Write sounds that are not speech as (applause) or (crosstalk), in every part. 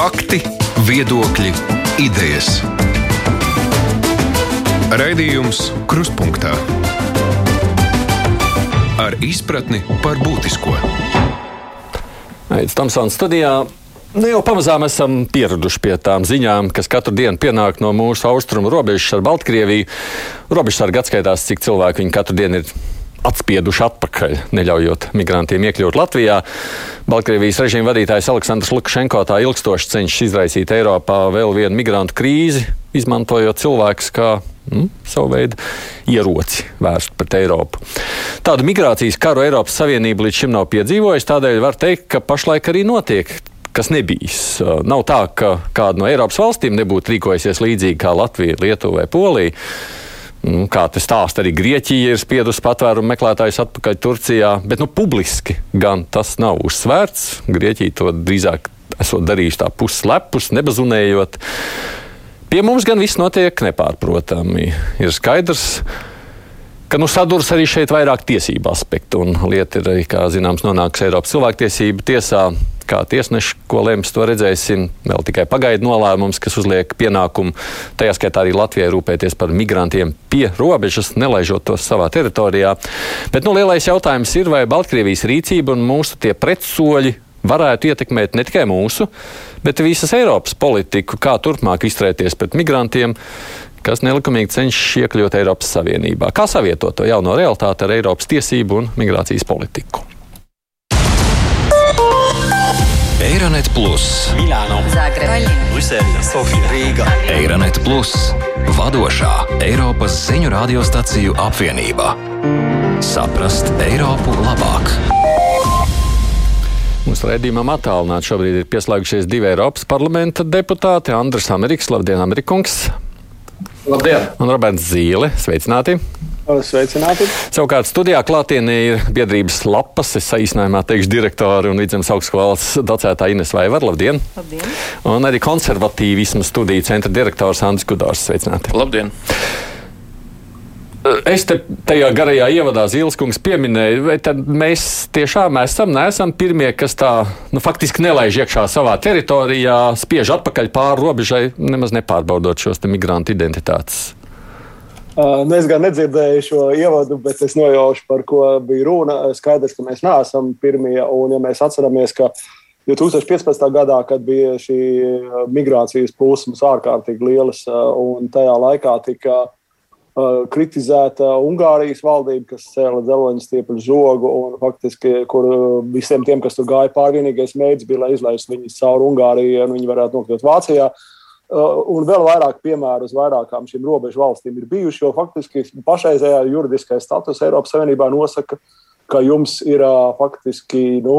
Fakti, viedokļi, idejas. Raidījums Kruspunkta ar izpratni par būtisko. Aizsmeļamies Tamsānas studijā. Nu, jau pamazām esam pieraduši pie tām ziņām, kas katru dienu pienāk no mūsu austrumu robežas ar Baltkrieviju. Robežsargi atskaitās, cik cilvēku viņi katru dienu ir atspieduši atpakaļ, neļaujot migrantiem iekļūt Latvijā. Baltkrievijas režīma vadītājs Aleksandrs Lukašenko tā ilgstoši cenšas izraisīt Eiropā vēl vienu migrantu krīzi, izmantojot cilvēkus kā mm, savu veidu ieroci vērstu pret Eiropu. Tādu migrācijas karu Eiropas Savienība līdz šim nav piedzīvojusi, tādēļ var teikt, ka pašlaik arī notiek kas nebijis. Nav tā, ka kāda no Eiropas valstīm nebūtu rīkojusies līdzīgi kā Latvija, Lietuva vai Polija. Nu, kā tas stāsta, arī Grieķija ir spiedusi patvērumu meklētājus atpakaļ Turcijā, bet nu, publiski gan tas nav uzsvērts. Grieķija to drīzāk esot darījusi tā puslepus, nebazunējot. Pie mums gan viss notiek nepārprotami. Ir skaidrs, ka nu, saduras arī šeit vairāk tiesību aspektu, un lieta ir kā zināms, nonākusi Eiropas cilvēktiesību tiesā kā tiesneši, ko lems, to redzēsim. Vēl tikai pagaidu nolēmums, kas uzliek pienākumu, tajā skaitā arī Latvijai rūpēties par migrantiem pie robežas, nelaižot tos savā teritorijā. Bet nu, lielais jautājums ir, vai Baltkrievijas rīcība un mūsu tie pretsoļi varētu ietekmēt ne tikai mūsu, bet visas Eiropas politiku, kā turpmāk izturēties pret migrantiem, kas nelikumīgi cenšas iekļūt Eiropas Savienībā. Kā savietot to jauno realitāti ar Eiropas tiesību un migrācijas politiku? Eironet Plus, Milāno, Zagreba, Brisele, Sofija, Rīga. Eironet Plus, vadošā Eiropas ziņu radiostaciju apvienība. Saprast Eiropu labāk! Mūsu raidījumam attālināti šobrīd ir pieslēgušies divi Eiropas parlamenta deputāti - Andris Amerikas, Labdien, Amerikungs! Labdien! Un Roberts Zīle, sveicināti! Sveicināti! Savukārt studijā klātienē ir biedrības lapas, es saīsinājumā teikšu direktori un vidzemes augstskolas docētā Ines Vaivar. Labdien! Labdien! Un arī konservatīvismu studiju centra direktors Andris Kudors. Sveicināti! Labdien! Es te tajā garajā ievadā Zīleskungs pieminēju, vai tad mēs tiešām esam, neesam pirmie, kas tā, nu, faktiski nelaiž iekšā savā teritorijā, spiež atpakaļ pāri robežai, nemaz nepārbaudot šos migrantu identitātes. Nu, es gan nedzirdēju šo ievadu, bet es nojaušu, par ko bija runa. Skaidrs, ka mēs neesam pirmie. Un, ja mēs atceramies, ka 2015. gadā, kad bija šī migrācijas plūsmas ārkārtīgi lielas, un tajā laikā tika kritizēta Ungārijas valdība, kas cēla dzeloņa stiepļu žogu, un faktiski, kur visiem tiem, kas tur gāja pāri, vienīgais mērķis bija, lai izlaistu viņus cauri Ungārijai, un viņi varētu nokļūt Vācijā. Uh, un vēl vairāk piemēru uz vairākām šīm robežu valstīm ir bijuši, jo faktiski pašreizējā juridiskais status Eiropas Savienībā nosaka, ka jums ir uh, faktiski nu,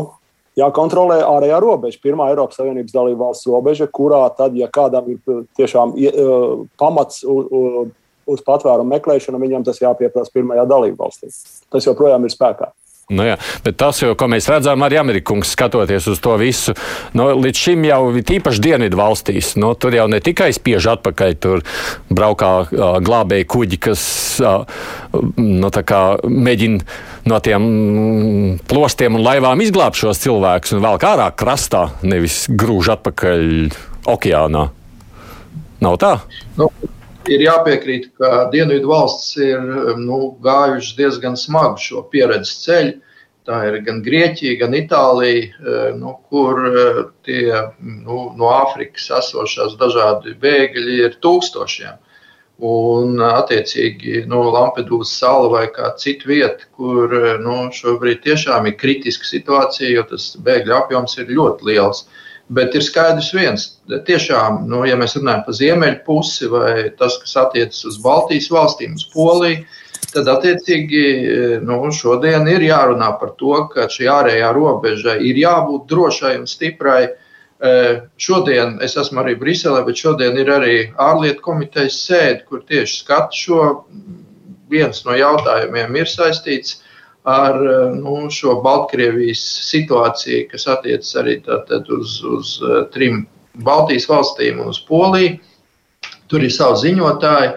jākontrolē ārējā robeža. Pirmā Eiropas Savienības dalība valsts robeža, kurā tad, ja kādam ir tiešām uh, pamats uz, patvērumu meklēšanu, viņam tas jāpieprasa pirmajā dalību valstī. Tas joprojām ir spēkā. Nu jā, bet tas, jo, ko mēs redzam, arī Amerikungs skatoties uz to visu, nu, līdz šim jau tīpaši dienvidu valstīs, nu, tur jau ne tikai spiež atpakaļ, tur braukā uh, glābēji kuģi, kas uh, nu, mēģina no tiem mm, plostiem un laivām izglābt šos cilvēkus un vēl kā ārā krastā, nevis grūž atpakaļ okeānā. Nav tā? Nu ir jāpiekrīt, ka Dienvidu valstis ir nu, gājušas diezgan smagu šo pieredzes ceļu. Tā ir gan Grieķija, gan Itālija, eh, nu, kur eh, tie nu, no Āfrikas esošās dažādi bēgļi ir tūkstošiem. Un, attiecīgi, nu, Lampedūzas sala vai kāda cita vieta, kur nu, šobrīd tiešām ir kritiska situācija, jo tas bēgļu apjoms ir ļoti liels. Uh, Bet ir skaidrs viens, tiešām, nu, ja mēs runājam par ziemeļu pusi vai tas, kas attiecas uz Baltijas valstīm, uz Poliju, tad attiecīgi nu, šodien ir jārunā par to, ka šī ārējā robeža ir jābūt drošai un stiprai. E, šodien es esmu arī Briselē, bet šodien ir arī ārlietu komitejas sēde, kur tieši skata šo. Viens no jautājumiem ir saistīts ar ar nu, šo Baltkrievijas situāciju, kas attiecas arī uz, uz eh, trim Baltijas valstīm un uz Poliju. Tur ir savi ziņotāji,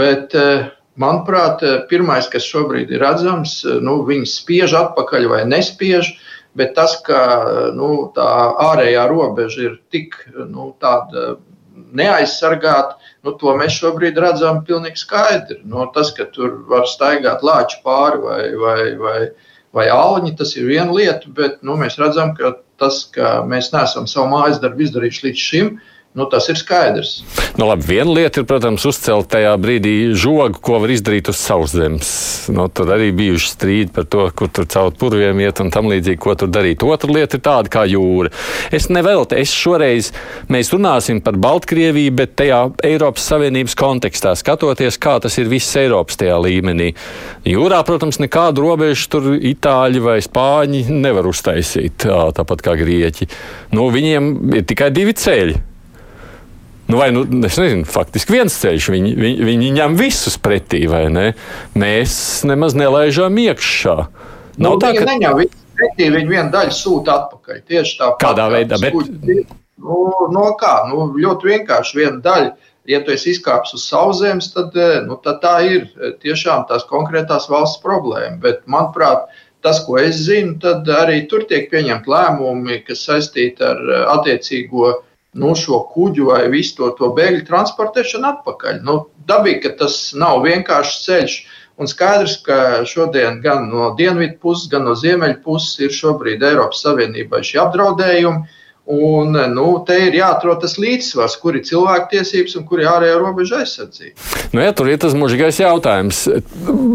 bet, eh, manuprāt, pirmais, kas šobrīd ir redzams, nu, viņi spiež atpakaļ vai nespiež. Bet tas, ka nu, tā ārējā robeža ir tik nu, neaizsargāta, nu, to mēs šobrīd redzam pilnīgi skaidri. Nu, tas, ka tur var staigāt lāču pāri vai, vai, vai, vai auņi, tas ir viena lieta, bet nu, mēs redzam, ka tas, ka mēs neesam savu mājas darbu izdarījuši līdz šim, uh, Nu, tas ir skaidrs. Nu, labi, viena lieta ir, protams, uzcelt tajā brīdī žogu, ko var izdarīt uz sauszemes. Nu, tur arī bijuši strīdi par to, kur tur caur purviem iet un tam līdzīgi, ko tur darīt. Otra lieta ir tāda kā jūra. Es neveltu, es šoreiz mēs runāsim par Baltkrieviju, bet tajā Eiropas Savienības kontekstā skatoties, kā tas ir viss Eiropas tajā līmenī. Jūrā, protams, nekādu robežu tur itāļi vai spāņi nevar uztaisīt, tāpat kā grieķi. Nu, viņiem ir tikai divi ceļi. Nu, vai, nu, es nezinu, faktiski viens ceļš. Viņi, viņi, viņi ņem visus pretī, vai ne? Mēs nemaz nelaižam iekšā. Nav nu, tā, ka neņem visus pretī, viņi vienu daļu sūta atpakaļ. Tieši tā. Kādā veidā? Bet... Nu, no kā? Nu, ļoti vienkārši viena daļa. Ja tu esi izkāpis uz sauszemes, tad, eh, nu, tad tā ir eh, tiešām tās konkrētās valsts problēma. Bet, manuprāt, tas, ko es zinu, tad arī tur tiek pieņemti lēmumi, kas saistīti ar eh, attiecīgo uh, nu, šo kuģu vai visu to, to bēgļu transportēšanu atpakaļ. Nu, dabīgi, ka tas nav vienkāršs ceļš. Un skaidrs, ka šodien gan no dienvidu puses, gan no ziemeļu puses ir šobrīd Eiropas Savienībai šie apdraudējumi. Un, nu, te ir jāatrod tas līdzsvars, kur ir cilvēktiesības un kur ir ārējā robeža aizsardzība. Nu, ja, tur ir tas mūžīgais jautājums.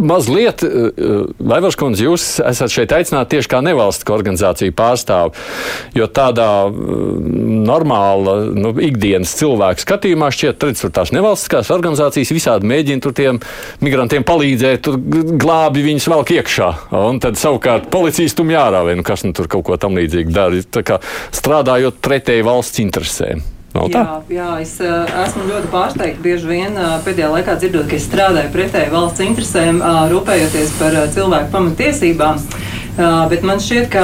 Mazliet, Latvijas eh, jūs esat šeit aicināti tieši kā nevalstiskā organizācija pārstāvi. Jo tādā normāla nu, ikdienas cilvēka skatījumā šķiet, ka tās nevalstiskās organizācijas visādi mēģina tur tiem migrantiem palīdzēt, tur glābi viņus velk iekšā. Un tad savukārt policijas tum jārā vai nu kas nu tur kaut ko tam līdzīgu dara. Strādājot strādājot pretēji valsts interesēm. Jā, jā, es uh, esmu ļoti pārsteigta. Bieži vien uh, pēdējā laikā dzirdot, ka es strādāju pretēji valsts interesēm, uh, rūpējoties par cilvēku pamatiesībām. Bet man šķiet, ka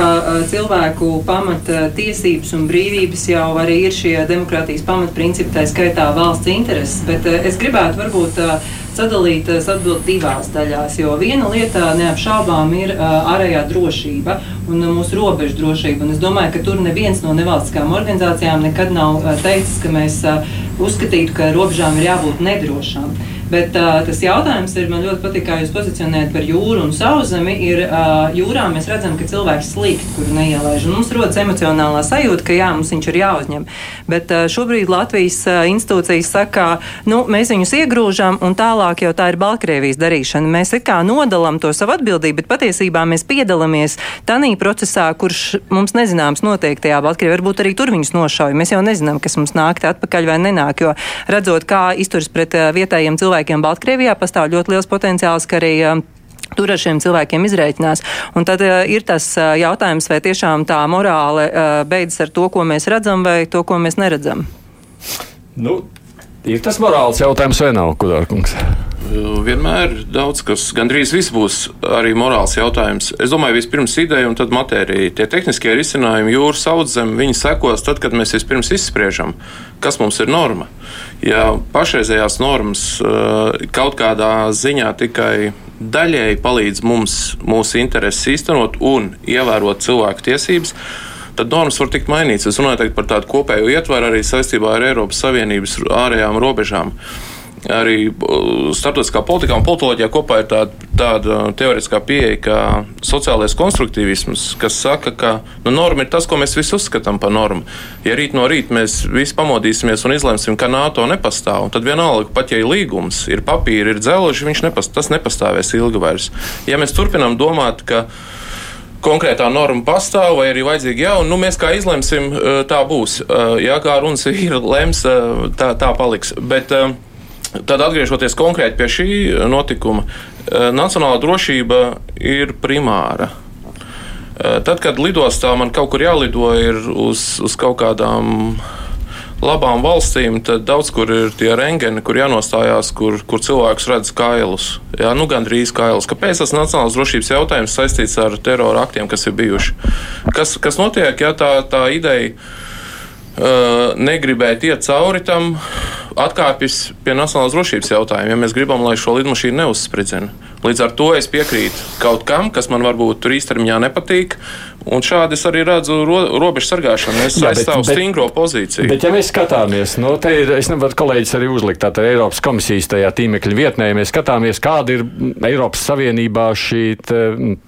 cilvēku pamatiesības un brīvības jau arī ir šie demokrātijas pamatprincipi, tā skaitā valsts intereses. Bet es gribētu varbūt sadalīt atbildi divās daļās. Jo viena lieta neapšaubām ir ārējā drošība un mūsu robežu drošība. Un es domāju, ka tur neviens no nevalstiskām organizācijām nekad nav teicis, ka mēs uzskatītu, ka robežām ir jābūt nedrošām. Bet uh, tas jautājums ir, man ļoti patīk, kā jūs pozicionējat par jūru un sauszemi. Ir, uh, jūrā mēs redzam, ka cilvēks slīgt, kuru neielaiž. Mums rodas emocionālā sajūta, ka jā, mums viņš ir jāuzņem. Bet uh, šobrīd Latvijas uh, institūcijas saka, nu, mēs viņus iegrūžam, un tālāk jau tā ir Baltkrievijas darīšana. Mēs kā nodalām to savu atbildību, bet patiesībā mēs piedalāmies tanī procesā, kurš mums nezināms notiek tajā Baltkrievijā. Varbūt arī tur viņus nošauj. Mēs jau nezinām, kas mums nāk atpakaļ vai nenāk, jo redzot, kā izturas pret uh, vietējiem cilvēkiem Baltkrievijā pastāv ļoti liels potenciāls, ka arī um, Tur ar šiem cilvēkiem izreikinās. Un tad uh, ir tas uh, jautājums, vai tiešām tā morāle uh, beidzas ar to, ko mēs redzam, vai to, ko mēs neredzam. Nu, ir tas morāls jautājums vai nav, Kudārkungs? Vienmēr daudz kas, gandrīz viss būs arī morāls jautājums. Es domāju, vispirms ideja un tad matērija. Tie tehniskie risinājumi jūras audzem, viņi sekos tad, kad mēs vispirms izspriežam, kas mums ir norma. Ja pašreizējās normas eh, kaut kādā ziņā tikai daļēji palīdz mums mūsu intereses īstenot un ievērot cilvēku tiesības, tad normas var tikt mainītas. Es runāju par tādu kopēju ietvaru arī saistībā ar Eiropas Savienības ārējām robežām. Uh, arī uh, starptautiskā politikā un politoloģijā kopā ir tāda, tāda teorētiskā pieeja, kā sociālais konstruktīvisms, kas saka, ka nu, norma ir tas, ko mēs visi uzskatām par normu. Ja rīt no rīta mēs visi pamodīsimies un izlemsim, ka NATO nepastāv, tad vienalga, pat ja ir līgums, ir papīri, ir dzelži, nepastāv, tas nepastāvēs ilgi vairs. Ja mēs turpinām domāt, ka konkrētā norma pastāv, vai arī vajadzīga jauna. Nu, mēs kā izlemsim, uh, tā būs. Uh, jā, kā runas ir, lems, tā, tā paliks. Bet, Tad atgriežoties konkrēti pie šī notikuma, eh, nacionālā drošība ir primāra. Eh, tad, kad lidostā man kaut kur jālido uz, uz kaut kādām labām valstīm, tad daudz kur ir tie rengeni, kur jānostājās, kur, kur cilvēks redz kailus. Jā, nu gandrīz kailus. Kāpēc tas nacionālās drošības jautājums saistīts ar terora aktiem, kas ir bijuši? Kas, kas notiek, ja tā, tā ideja? Uh, negribēt iet cauri tam, atkāpjas pie nacionālās drošības jautājuma, ja mēs gribam, lai šo lidmašīnu neuzspridzina. Līdz ar to es piekrītu kaut kam, kas man varbūt tur īstermiņā nepatīk, Un šādi es arī redzu ro robežu sargāšanu. Es Jā, aizstāvu bet, stingro pozīciju. Bet, ja mēs skatāmies, nu, te ir, es nevaru kolēģis arī uzlikt tātad Eiropas komisijas tajā tīmekļa vietnē, ja mēs skatāmies, kāda ir Eiropas Savienībā šī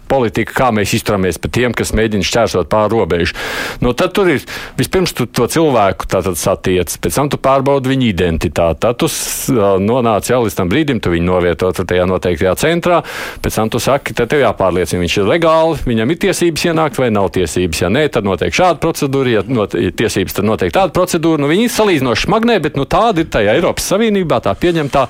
politika, kā mēs izturamies pret tiem, kas mēģina šķērsot pāri robežu. Nu, tad tur ir vispirms tu to cilvēku satiec, pēc tam tu pārbaudi viņa identitāti. Tad tu nonāc jau līdz tam brīdim, tu viņu novieto tajā noteiktajā centrā, pēc tam tu saki, tad tev jāpārliecina, viņš ir legāli, viņam ir tiesības ienākt vai nav tiesības. Ja nē, tad notiek šāda procedūra, ja not, ir tiesības, tad notiek tāda procedūra. Nu, viņi ir salīdzinoši smagnē, bet nu, tāda ir tajā Eiropas Savienībā tā pieņemtā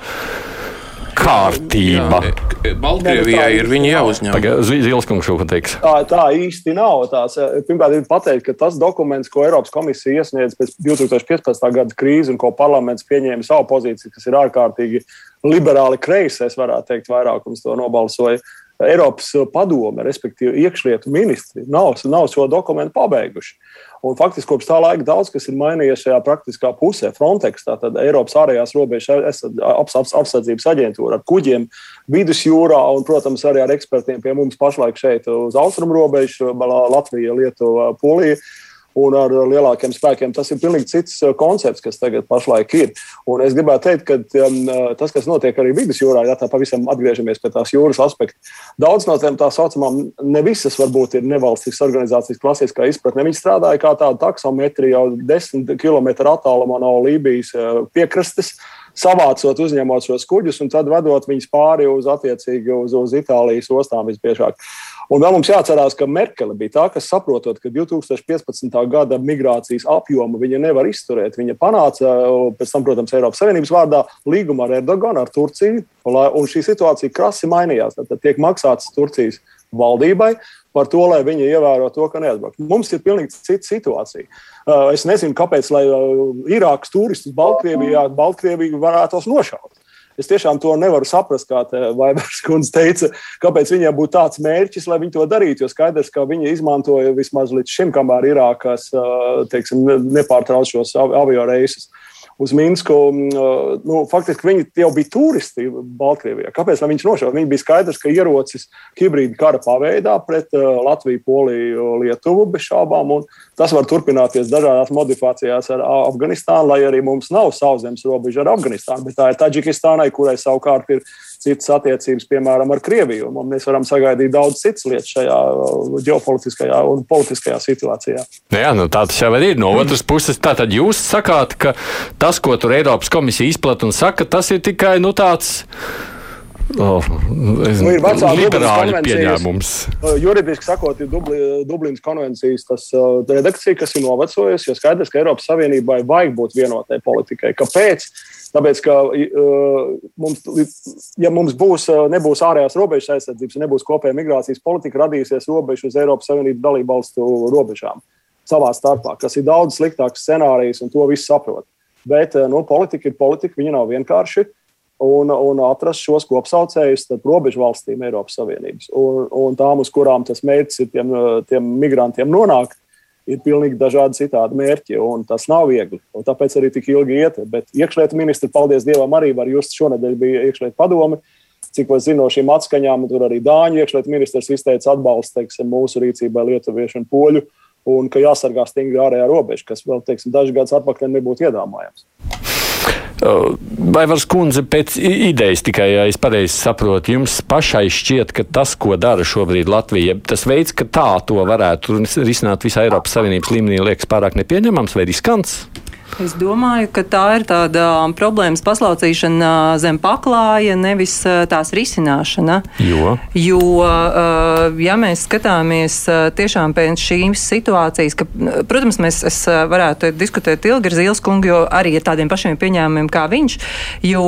kārtība. Jā, Baltkrievijai ir viņa jāuzņem. Zils kungs šo teiks. Tā, tā īsti nav. Tās, pirmkārt, ir pateikt, ka tas dokuments, ko Eiropas komisija iesniedz pēc 2015. gada krīzes un ko parlaments pieņēma savu pozīciju, kas ir ārkārtīgi liberāli kreisais, varētu teikt, vairākums to nobalsoja. Eiropas padome, respektīvi iekšlietu ministri, nav, nav šo dokumentu pabeiguši. Un faktiski kopš tā laika daudz kas ir mainījies šajā praktiskā pusē. Frontex, tātad Eiropas ārējās robežas apsardzības aģentūra ar kuģiem vidusjūrā un, protams, arī ar ekspertiem pie mums pašlaik šeit uz austrumu robežu - Latvija, Lietuva, Polija un ar lielākiem spēkiem. Tas ir pilnīgi cits uh, koncepts, kas tagad pašlaik ir. Un es gribētu teikt, ka um, uh, tas, kas notiek arī vidusjūrā, ja tā pavisam atgriežamies pie tās jūras aspekta, daudz no tām tā saucamām, ne visas varbūt ir nevalstiskas organizācijas klasiskā izpratne. Viņi strādāja kā tāda taksometrija jau desmit km attālumā no Lībijas uh, piekrastes savācot, uzņemot šos kuģus un tad vedot viņus pāri uz attiecīgi uz, uz Itālijas ostām visbiežāk. Un vēl mums jāatcerās, ka Merkele bija tā, kas saprotot, ka 2015. gada migrācijas apjomu viņa nevar izturēt. Viņa panāca, pēc tam, protams, Eiropas Savienības vārdā līgumu ar Erdoganu, ar Turciju, un šī situācija krasi mainījās. Tad tiek maksāts Turcijas valdībai par to, lai viņi ievēro to, ka neatbrauc. Mums ir pilnīgi cita situācija. Es nezinu, kāpēc, lai Irākas turistus Baltkrievijā, Baltkrievija varētu tos nošaut. Es tiešām to nevaru saprast, kā Vaivars kundze teica, kāpēc viņiem būtu tāds mērķis, lai viņi to darītu. Jo skaidrs, ka viņi izmantoja vismaz līdz šim, kamēr Irākas teiksim, nepārtrauc šos avio reisus uz Minsku. Nu, faktiski viņi jau bija turisti Baltkrievijā. Kāpēc viņš nošāva? Viņi bija skaidrs, ka ierocis hibrīda kara paveidā pret Latviju, Poliju, Lietuvu bez šaubām. Tas var turpināties dažādās modifikācijās ar Afganistānu, lai arī mums nav sauszemes robeža ar Afganistānu, bet tā ir Taģikistānai, kurai savukārt ir citas attiecības, piemēram, ar Krieviju. Un mēs varam sagaidīt daudz citas lietas šajā uh, ģeopolitiskajā un politiskajā situācijā. Nu jā, nu tā tas jau ir. No otras puses, tātad jūs sakāt, ka tas, ko tur Eiropas komisija izplata un saka, tas ir tikai nu, tāds. Oh, es, nu, ir vecā liberāļu pieņēmums. Uh, juridiski sakot, ir Dubli, Dublinas konvencijas tas, uh, redakcija, kas ir novecojusi. Jo skaidrs, ka Eiropas Savienībai vajag būt vienotai politikai. Kāpēc? Tāpēc, ka uh, mums, ja mums būs, uh, nebūs ārējās robežas aizsardzības, nebūs kopēja migrācijas politika, radīsies robeža uz Eiropas Savienības dalību valstu robežām savā starpā, kas ir daudz sliktāks scenārijs, un to viss saprot. Bet uh, nu, politika ir politika, viņa nav vienkārši. Un, un atrast šos kopsaucējus robežu valstīm Eiropas Savienības un, un tām, uz kurām tas mērķis ir tiem, tiem migrantiem nonākt, ir pilnīgi dažādi citādi mērķi, un tas nav viegli. Tāpēc arī tik ilgi iet. Bet iekšlietu ministri, paldies Dievam, arī var just šonadēļ bija iekšlietu padome. Cik es zinu no šīm atskaņām, tur arī Dāņu iekšlietu ministrs izteica atbalstu teiksim, mūsu rīcībai, lietuviešu un poļu, un ka jāsargā stingri ārējā robeža, kas vēl teiksim, dažus gadus atpakaļ nebūtu iedomājams. Vai varas kundze pēc idejas tikai, ja es pareizi saprotu, jums pašai šķiet, ka tas, ko dara šobrīd Latvija, tas veids, ka tā to varētu risināt visā Eiropas Savienības līmenī, liekas pārāk nepieņemams vai riskants? Es domāju, ka tā ir tāda problēmas paslaucīšana zem paklāja, nevis tās risināšana. Jo, jo ja mēs skatāmies tiešām pēc šīs situācijas, ka, protams, mēs varētu diskutēt ilgi ar Zīles kungu, jo arī ar tādiem pašiem pieņēmumiem kā viņš, jo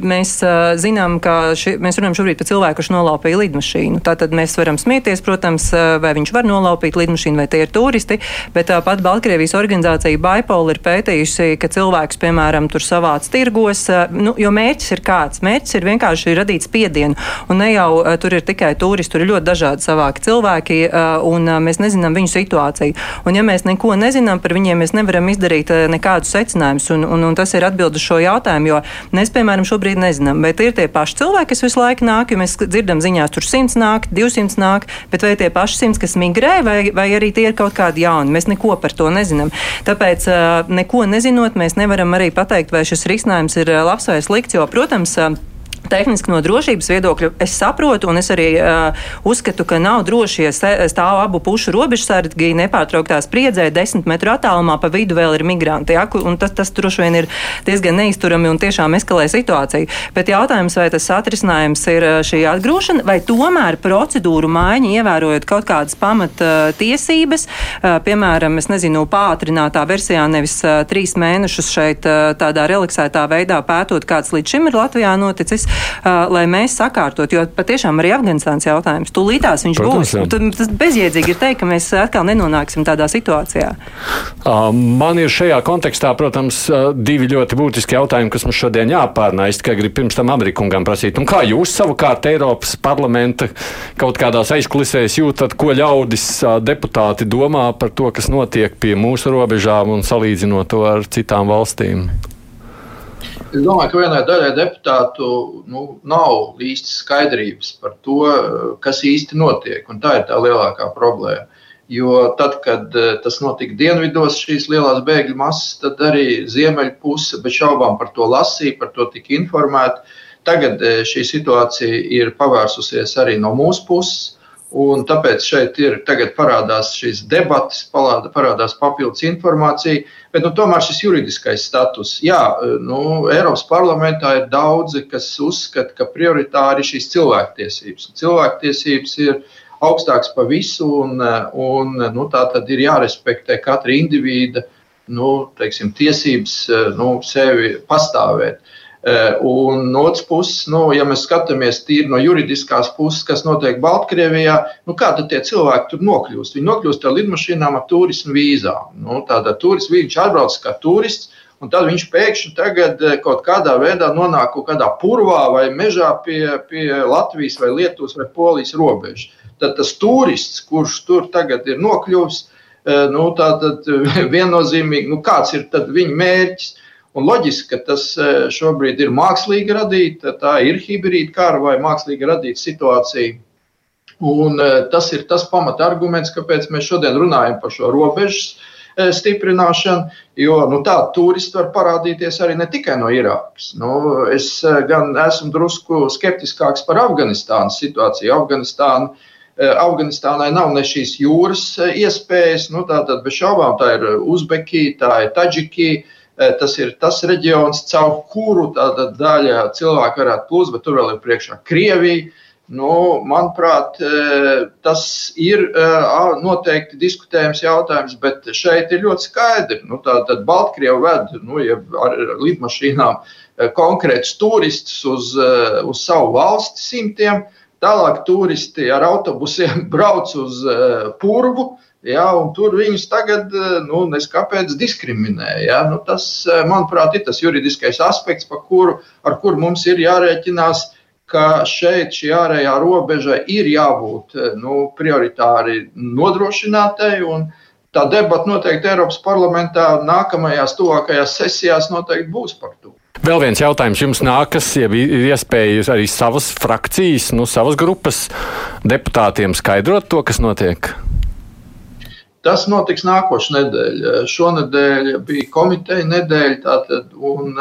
mēs zinām, ka ši, mēs runājam šobrīd par cilvēku, kurš nolaupīja lidmašīnu. Tātad mēs varam smieties, protams, vai viņš var nolaupīt lidmašīnu, vai tie ir turisti, bet tāpat Baltkrievijas organizācija Bipolar ir pētījusi, ka cilvēks, piemēram, tur savāc tirgos, nu, jo mērķis ir kāds. Mērķis ir vienkārši radīt spiedienu. Un ne jau tur ir tikai turisti, tur ir ļoti dažādi savāki cilvēki, un mēs nezinām viņu situāciju. Un ja mēs neko nezinām par viņiem, mēs nevaram izdarīt nekādus secinājumus. Un, un, un tas ir atbildi uz šo jautājumu, jo mēs, piemēram, šobrīd nezinām, bet ir tie paši cilvēki, kas visu laiku nāk, jo mēs dzirdam ziņās, tur 100 nāk, 200 nāk, bet vai tie paši 100, kas migrē, vai, vai arī tie ir kaut kādi jauni, mēs neko par to nezinām. Tāpēc neko nezinot, mēs nevaram arī pateikt, vai šis risinājums ir labs vai slikts, jo, protams, tehniski no drošības viedokļa es saprotu, un es arī uh, uzskatu, ka nav droši, ja stāv abu pušu robežsargi nepārtrauktā spriedzē, desmit metru attālumā pa vidu vēl ir migranti. Ja, tas, tas droši vien ir diezgan neizturami un tiešām eskalē situāciju. Bet jautājums, vai tas atrisinājums ir šī atgrūšana, vai tomēr procedūru maiņa, ievērojot kaut kādas pamata tiesības, uh, piemēram, es nezinu, pātrinātā versijā nevis uh, trīs mēnešus šeit uh, tādā relaksētā veidā pētot, kāds līdz šim ir Latvijā noticis, uh, lai mēs sakārtot, jo patiešām arī Afganistāns jautājums, tūlītās viņš Protams, būs. Tas bezjēdzīgi ir teikt, ka mēs atkal nenonāksim tādā situācijā. Uh, man ir šajā kontekstā, protams, divi ļoti būtiski jautājumi, kas mums šodien jāpārnā. Es tikai gribu pirms tam Amerikungam prasīt, un kā jūs savukārt Eiropas parlamenta kaut kādās aizkulisēs jūtat, ko ļaudis deputāti domā par to, kas notiek pie mūsu robežām un salīdzinot to ar citām valstīm? Es domāju, ka vienai daļai deputātu nu, nav īsti skaidrības par to, kas īsti notiek. Tā ir tā lielākā problēma. Jo tad, kad eh, tas notika dienvidos, šīs lielās bēgļu masas, tad arī ziemeļpuse bez šaubām par to lasīja, par to tika informēta. Tagad eh, šī situācija ir pavērsusies arī no mūsu puses. Un tāpēc šeit ir parādās šīs debatas, parādās papildus informācija, bet nu, tomēr šis juridiskais status. Jā, nu, Eiropas parlamentā ir daudzi, kas uzskata, ka prioritāri ir šīs cilvēktiesības. Cilvēktiesības ir augstāks par visu, un, un nu, tā tad ir jārespektē katra indivīda nu, teiksim, tiesības nu, sevi pastāvēt. Eh, un no otras puses, nu, ja mēs skatāmies tīri no juridiskās puses, kas notiek Baltkrievijā, nu, kā tad tie cilvēki tur nokļūst? Viņi nokļūst ar lidmašīnām ar turismu vīzām. Nu, Tātad turists, viņš atbrauc kā turists, un tad viņš pēkšņi tagad eh, kaut kādā veidā nonāk kaut kādā purvā vai mežā pie, pie Latvijas vai Lietuvas vai Polijas robežas. Tad tas turists, kurš tur tagad ir nokļuvis, eh, nu, tātad (laughs) viennozīmīgi, nu, kāds ir viņa mērķis? Un loģiski, ka tas e, šobrīd ir mākslīgi radīta, tā ir hibrīda kara vai mākslīgi radīta situācija. Un e, tas ir tas pamata arguments, kāpēc mēs šodien runājam par šo robežas e, stiprināšanu, jo nu, tādi turisti var parādīties arī ne tikai no Irākas. Nu, es gan esmu drusku skeptiskāks par Afganistānas situāciju. Afganistāna Afganistānai nav ne šīs jūras iespējas, nu, tā tad bez šaubām tā ir Uzbekija, tā ir Taģikija. Eh, tas ir tas reģions, caur kuru tāda daļa cilvēku varētu plūst, bet tur vēl ir priekšā Krievija. Nu, manuprāt, eh, tas ir eh, noteikti diskutējams jautājums, bet šeit ir ļoti skaidri. Nu, Tātad Baltkrievi ved nu, ja ar lidmašīnām konkrētus turistus uz, uz savu valsti simtiem, tālāk turisti ar autobusiem (laughs) brauc uz Purvu, Ja, tur viņus tagad, eh, nu, neskapēc diskriminē. Ja. Nu, tas, eh, manuprāt, ir tas juridiskais aspekts, kuru, ar kuru mums ir jārēķinās, ka šeit šī ārējā robeža ir jābūt eh, nu, prioritāri nodrošinātai. Tā debata noteikti Eiropas parlamentā nākamajās, tuvākajās sesijās noteikti būs par to. Vēl viens jautājums jums nākas, ja ir iespēja arī savas frakcijas, nu, savas grupas deputātiem skaidrot to, kas notiek? Tas notiks nākošais nedēļa. Šonadēļ bija komiteja nedēļa, tātad, un,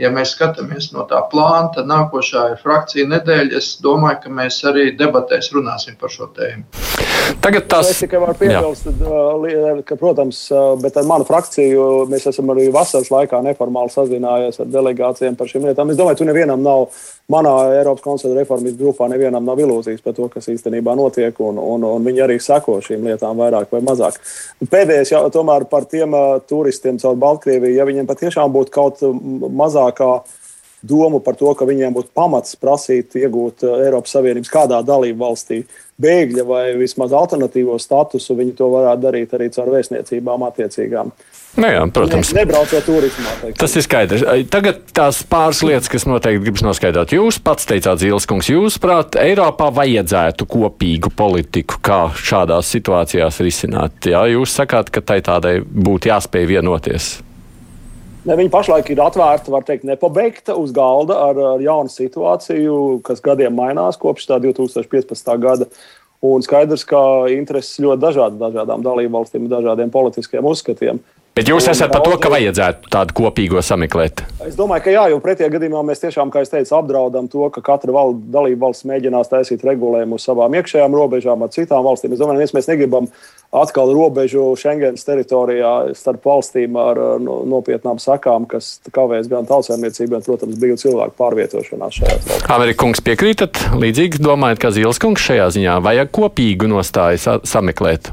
ja mēs skatāmies no tā plāna, tad nākošā ir frakcija nedēļa. Es domāju, ka mēs arī debatēs runāsim par šo tēmu. Tagad tas ir. Tikai varu piebilst, ka, protams, bet ar manu frakciju mēs esam arī vasaras laikā neformāli sazinājies ar delegācijām par šīm lietām. Es domāju, ka nevienam nav manā Eiropas konsultāciju reformas grupā nevienam nav ilūzijas par to, kas īstenībā notiek, un, un, un viņi arī seko šīm lietām vairāk vai mazāk. Pēdējais jau tomēr par tiem uh, turistiem caur Baltkrieviju, ja viņiem patiešām būtu kaut mazākā doma par to, ka viņiem būtu pamats prasīt iegūt Eiropas Savienības kādā dalību valstī bēgļa vai vismaz alternatīvo statusu, viņi to varētu darīt arī caur vēstniecībām attiecīgām. Nu jā, protams. Ne, nebraucot turismā. Teiksim. Tas ir skaidrs. Tagad tās pāris lietas, kas noteikti gribas noskaidrot. Jūs pats teicāt, Zīles kungs, jūs prāt, Eiropā vajadzētu kopīgu politiku, kā šādās situācijās risināt. Jā, jūs sakāt, ka tai tādai būtu jāspēj vienoties. Ne, viņa pašlaik ir atvērta, var teikt, nepabeigta uz galda ar, ar jaunu situāciju, kas gadiem mainās kopš tā 2015. gada. Un skaidrs, ka intereses ļoti dažādas dažādām dalībvalstīm, dažādiem politiskiem uzskatiem. Bet jūs esat par to, ka vajadzētu tādu kopīgo sameklēt? Es domāju, ka jā, jo pretējā gadījumā mēs tiešām, kā es teicu, apdraudam to, ka katra dalība valsts mēģinās taisīt regulējumu uz savām iekšējām robežām ar citām valstīm. Es domāju, ka mēs negribam atkal robežu Schengens teritorijā starp valstīm ar nopietnām sakām, kas kavēs gan tautsēmniecību, gan, protams, brīvu cilvēku pārvietošanās šajās valstīs. Amerikungs piekrītat, līdzīgi domājat, ka Zīles kungs šajā ziņā vajag kopīgu nostāju sameklēt?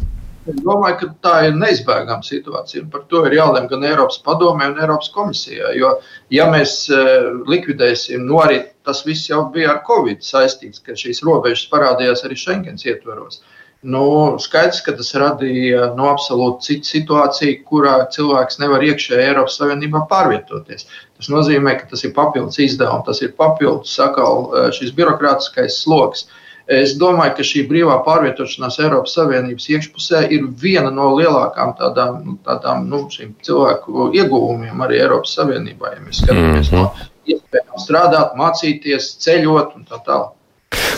Es domāju, ka tā ir neizbēgama situācija. Par to ir jālem gan Eiropas padomē, gan Eiropas komisijā. Jo, ja mēs eh, likvidēsim, nu arī tas viss jau bija ar Covid saistīts, ka šīs robežas parādījās arī Schengens ietvaros. Nu, skaidrs, ka tas radīja nu, absolūti citu situāciju, kurā cilvēks nevar iekšēji Eiropas Savienībā pārvietoties. Tas nozīmē, ka tas ir papildus izdevums, tas ir papildus sakal, eh, šis birokrātiskais sloks. Es domāju, ka šī brīvā pārvietošanās Eiropas Savienības iekšpusē ir viena no lielākām tādām, nu, tādām nu, cilvēku ieguvumiem arī Eiropas Savienībā. Ja mēs skatāmies mm -hmm. no iespējām strādāt, mācīties, ceļot un tā tālāk.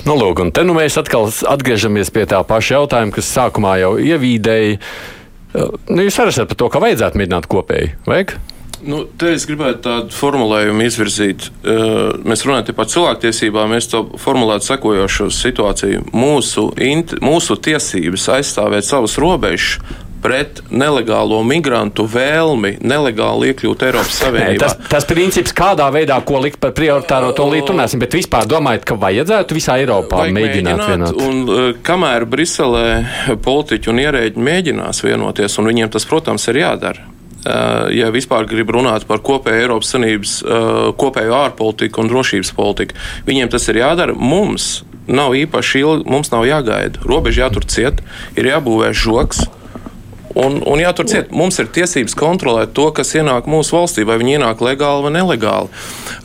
Nu, lūk, un te nu mēs atkal atgriežamies pie tā paša jautājuma, kas sākumā jau ievīdēja. Nu, jūs arī esat par to, ka vajadzētu mēģināt kopēji, vajag? Nu, te es gribētu tādu formulējumu izvirzīt. Mēs runājam par cilvēktiesībām, mēs to formulētu sekojošu situāciju. Mūsu, int, mūsu tiesības aizstāvēt savas robežas pret nelegālo migrantu vēlmi nelegāli iekļūt Eiropas Savienībā. Nē, tas, tas princips, kādā veidā, ko likt par prioritāro, to līdz runāsim, bet vispār domājat, ka vajadzētu visā Eiropā mēģināt, mēģināt vienot. Un kamēr Briselē politiķi un ierēģi mēģinās vienoties, un viņiem tas, protams, ir jādara, Eh, ja vispār grib runāt par kopēju Eiropas Savienības eh, kopēju ārpolitiku un drošības politiku. Viņiem tas ir jādara. Mums nav īpaši ilgi, mums nav jāgaida. Robeža jātur ciet, ir jābūvē žoks. Un, un jātur ciet, mums ir tiesības kontrolēt to, kas ienāk mūsu valstī, vai viņi ienāk legāli vai nelegāli.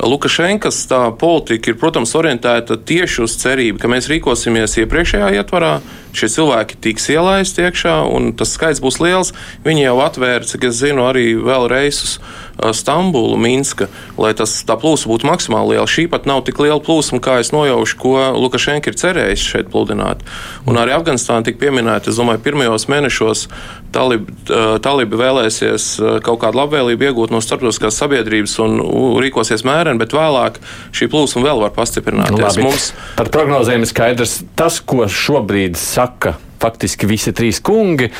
Lukašenkas politika ir, protams, orientēta tieši uz cerību, ka mēs rīkosimies iepriekšējā ietvarā, šie cilvēki tiks ielaisti iekšā, un tas skaits būs liels. Viņi jau atvēra, cik es zinu, arī vēl reisus Stambulu, Minska, lai tas tā plūsma būtu maksimāli liela. Šī pat nav tik liela plūsma, kā es nojaušu, ko Lukašenka ir cerējis šeit pludināt. Un arī Afganistāna tika pieminēta, es domāju, pirmajos mēnešos talibi, talibi vēlēsies kaut kādu labvēlību iegūt no starptautiskās sabiedrības un rīkosies mēreni, bet vēlāk šī plūsma vēl var pastiprināties. Labi. Mums... Par prognozēm ir skaidrs tas, ko šobrīd saka faktiski visi trīs kungi.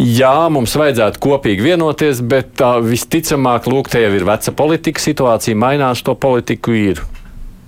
Jā, mums vajadzētu kopīgi vienoties, bet uh, visticamāk, lūk, te jau ir veca politika situācija, mainās to politiku, ir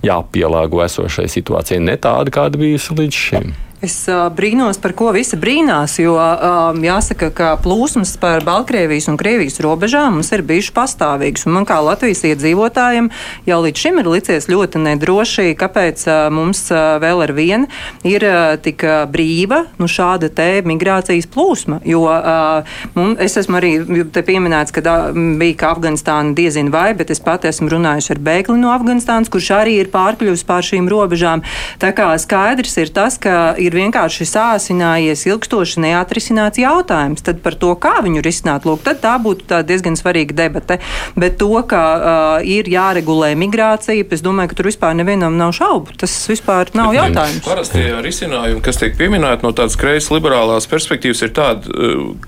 jāpielāgo esošai situācijai, ne tāda, kāda bijusi līdz šim. Es uh, brīnos, par ko visi brīnās, jo uh, jāsaka, ka plūsmas par Baltkrievijas un Krievijas robežām mums ir bijušas pastāvīgas. Man kā Latvijas iedzīvotājiem jau līdz šim ir licies ļoti nedroši, kāpēc uh, mums uh, vēl ar vienu ir uh, tik uh, brīva nu, šāda te migrācijas plūsma. Jo uh, mums, es esmu arī pieminēts, ka da, bija ka Afganistāna diezin vai, bet es pati esmu runājusi ar bēgli no Afganistānas, kurš arī ir pārkļuvis pār šīm robežām. Tā kā skaidrs ir tas, ka ir ir vienkārši sāsinājies ilgstoši neatrisināts jautājums. Tad par to, kā viņu risināt, lūk, tad tā būtu tā diezgan svarīga debate. Bet to, ka uh, ir jāregulē migrācija, es domāju, ka tur vispār nevienam nav šaubu. Tas vispār nav jautājums. Parasti risinājumi, kas tiek pieminēti no tādas kreisas liberālās perspektīvas, ir tādi,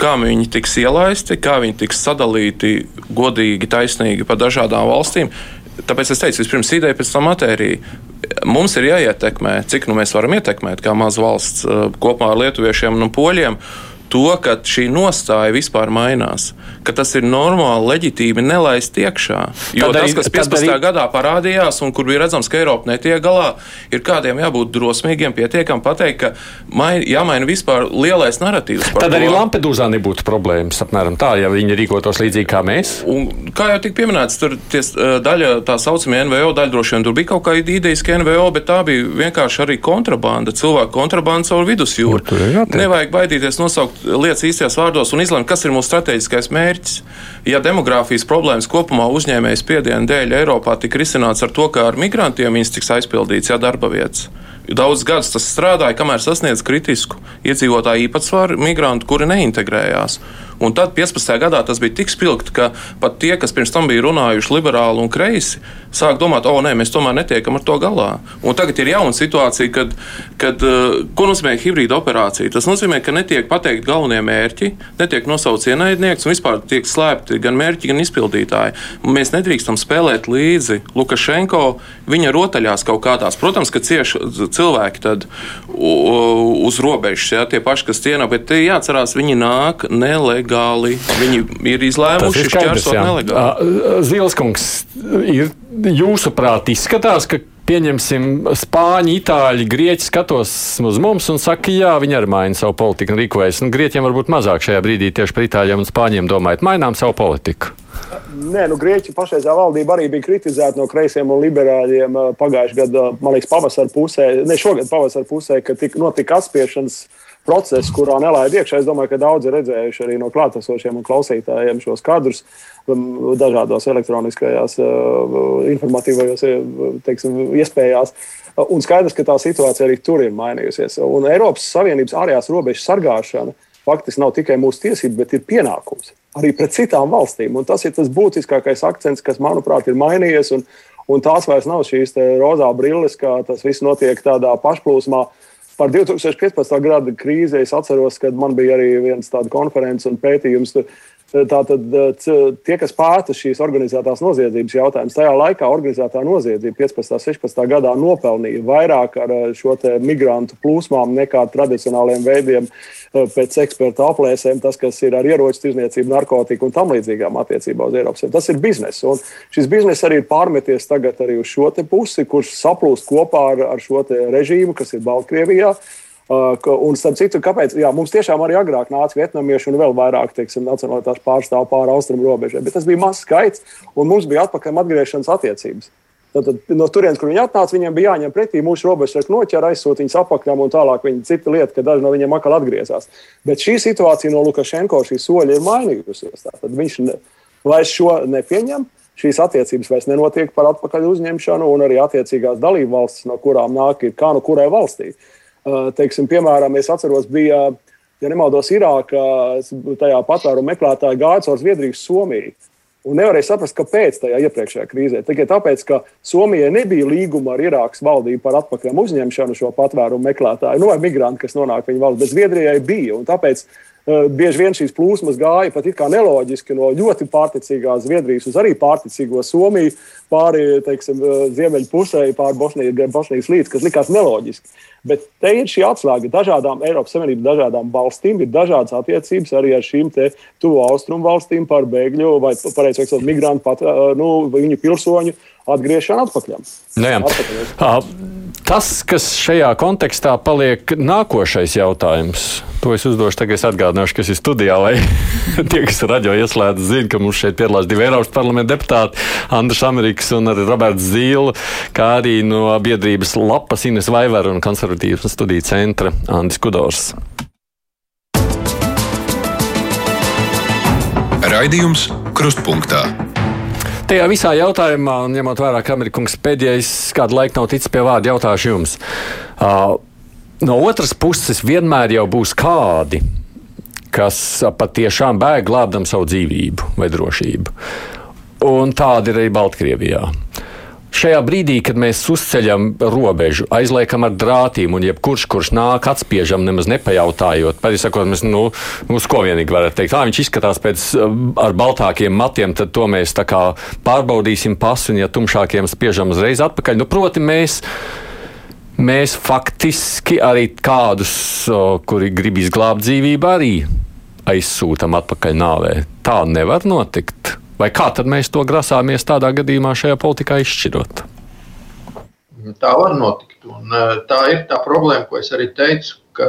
kā viņi tiks ielaisti, kā viņi tiks sadalīti godīgi, taisnīgi pa dažādām valstīm. Tāpēc es teicu, vispirms ideja, pēc tam matērija. Mums ir jāietekmē, cik nu mēs varam ietekmēt, kā maza valsts eh, kopā ar lietuviešiem un poļiem to, ka šī nostāja vispār mainās, ka tas ir normāli, leģitīmi nelaist iekšā. Jo tad tas, kas 15. Arī... gadā parādījās, un kur bija redzams, ka Eiropa netiek galā, ir kādiem jābūt drosmīgiem, pietiekami pateikt, ka mai, jāmaina vispār lielais narratīvs. Tad to. arī Lampedūzā nebūtu problēmas, apmēram tā, ja viņi rīkotos līdzīgi kā mēs. Un, kā jau tika pieminēts, tur ties, daļa tā saucamie NVO, daļa droši vien tur bija kaut kāda idejiska NVO, bet tā bija vienkārši arī kontrabanda, cilvēku kontrabanda caur vidusjūru. Nevajag baidīties nosaukt nosaukt lietas īstajos vārdos un izlemt, kas ir mūsu strateģiskais mērķis. Ja demogrāfijas problēmas kopumā uzņēmējas spiediena dēļ Eiropā tika risināts ar to, ka ar migrantiem viņas tiks aizpildīts, ja darba vietas. Daudz gadus tas strādāja, kamēr sasniedz kritisku iedzīvotāju īpatsvaru migrantu, kuri neintegrējās. Un tad 15. gadā tas bija tik spilgti, ka pat tie, kas pirms tam bija runājuši liberāli un kreisi, sāk domāt, o, nē, mēs tomēr netiekam ar to galā. Un tagad ir jauna situācija, kad, kad uh, ko nozīmē hibrīda operācija. Tas nozīmē, ka netiek pateikt galvenie mērķi, netiek nosaukts ienaidnieks un vispār tiek slēpti gan mērķi, gan izpildītāji. Mēs nedrīkstam spēlēt līdzi Lukašenko viņa rotaļās kaut kādās. Protams, ka cieši cilvēki tad uz robežas, ja, tie paši, kas cienā, bet jāatcerās, viņi nāk nelegāli. Viņi ir izlēmuši šķērsot nelegāli. Zilskungs, ir jūsuprāt izskatās, ka pieņemsim, spāņi, itāļi, grieķi skatos uz mums un saka, jā, viņi arī maina savu politiku un rīkojas. Nu, grieķiem varbūt mazāk šajā brīdī tieši par itāļiem un spāņiem domājot, mainām savu politiku. Nē, nu, Grieķija pašreizējā valdība arī bija kritizēta no kreisiem un liberāļiem pagājušajā gadā, man liekas, pavasara pusē, ne šogad pavasara pusē, kad tika, notika atspiešanas process, kurā nelaida iekšā. Es domāju, ka daudzi ir redzējuši arī no klātesošiem un klausītājiem šos kadrus dažādos elektroniskajās, informatīvajos teiksim, iespējās. Un skaidrs, ka tā situācija arī tur ir mainījusies. Un Eiropas Savienības ārējās robežas sargāšana faktiski nav tikai mūsu tiesība, bet ir pienākums arī pret citām valstīm. Un tas ir tas būtiskākais akcents, kas, manuprāt, ir mainījies. Un, un tās vairs nav šīs rozā brilles, kā tas viss notiek tādā pašplūsmā. Par 2015. gada krīzi es atceros, kad man bija arī viens tāds konferences un pētījums. Tātad tie, kas pēta šīs organizētās noziedzības jautājumus, tajā laikā organizētā noziedzība 15. un 16. gadā nopelnīja vairāk ar šo migrantu plūsmām nekā tradicionāliem veidiem pēc eksperta aplēsēm, tas, kas ir ar ieroču tirzniecību, narkotiku un tam līdzīgām attiecībā uz Eiropas. Tas ir bizness. Un šis bizness arī ir pārmeties tagad arī uz šo pusi, kurš saplūst kopā ar, ar šo režīmu, kas ir Baltkrievijā. Uh, un, starp citu, kāpēc jā, mums tiešām arī agrāk nāca vietnamieši un vēl vairāk, teiksim, nacionālās pārstāvju pāri austrumu robežai. Bet tas bija mazs skaits, un mums bija atpakaļ atgriešanās attiecības. Tad, no turienes, kur viņi atnāca, viņiem bija jāņem pretī mūsu robežas, noķer, aizsūta viņus apakšām un tālāk. Viņa cita lieta, ka daži no viņiem atkal atgriezās. Bet šī situācija no Lukašenko šī soļa ir mainījusies. Tad viņš ne, vairs šo nepieņem. Šīs attiecības vairs nenotiek par atpakaļ uzņemšanu, un arī attiecīgās dalību valstis, no kurām nāk, ir kā no kurai valstī. Uh, teiksim, piemēram, es atceros, bija, ja nemaldos, Irākā, tajā patvērumu meklētāja gāja caur Zviedriju, Somiju. Un nevarēja saprast, kāpēc tajā iepriekšējā krīzē. Tikai tāpēc, ka Somijai nebija līguma ar Irākas valdību par atpakaļ uzņemšanu šo patvērumu meklētāju, nu, vai migrantu, kas nonāk viņa valsts, bet Zviedrijai bija. Un tāpēc bieži vien šīs plūsmas gāja pat it kā neloģiski no ļoti pārticīgās Zviedrijas uz arī pārticīgo Somiju, pāri teiksim, uh, ziemeļu pusē, pāri Bosnijas līdz, kas likās neloģiski. Bet te ir šī atslēga. Dažādām Eiropas Savienības dažādām valstīm ir dažādas attiecības arī ar šīm tuvu austrumu valstīm par bēgļu vai, pareizi sakot, migrantu, pat, nu, viņu pilsoņu atgriešanu atpakaļ. Nu, atpakaļ. Tas, kas šajā kontekstā paliek nākošais jautājums, to es uzdošu tagad, es atgādināšu, kas ir studijā, lai (laughs) tie, kas raģio ieslēdz, zina, ka mums šeit piedalās divi Eiropas parlamenta deputāti, Andris Amerikas un arī Roberts Zīle, kā arī no biedrības lapas Ines Vaivara un konservatīvas studiju centra Andris Kudors. Raidījums Krustpunktā. Tajā visā jautājumā, ņemot vērā, ka Amerikas pēdējais kādu laiku nav ticis pie vārda, jautāšu jums. Uh, no otras puses, vienmēr jau būs kādi, kas patiešām bēg glābdam savu dzīvību vai drošību. Un tāda ir arī Baltkrievijā. Šajā brīdī, kad mēs uzceļam robežu, aizliekam ar drātīm, un jebkurš, kurš nāk, atspiežam, nemaz nepajautājot, pavisakot, mēs, nu, uz ko vienīgi varat teikt, ah, viņš izskatās pēc ar baltākiem matiem, tad to mēs tā kā pārbaudīsim pasu, un ja tumšākiem spiežam uzreiz atpakaļ. Nu, proti, mēs mēs faktiski arī kādus, kuri grib izglābt dzīvību, arī aizsūtām atpakaļ nāvē. Tā nevar notikt. Vai kā tad mēs to grasāmies tādā gadījumā šajā politikā izšķirot? Tā var notikt. Un tā ir tā problēma, ko es arī teicu, ka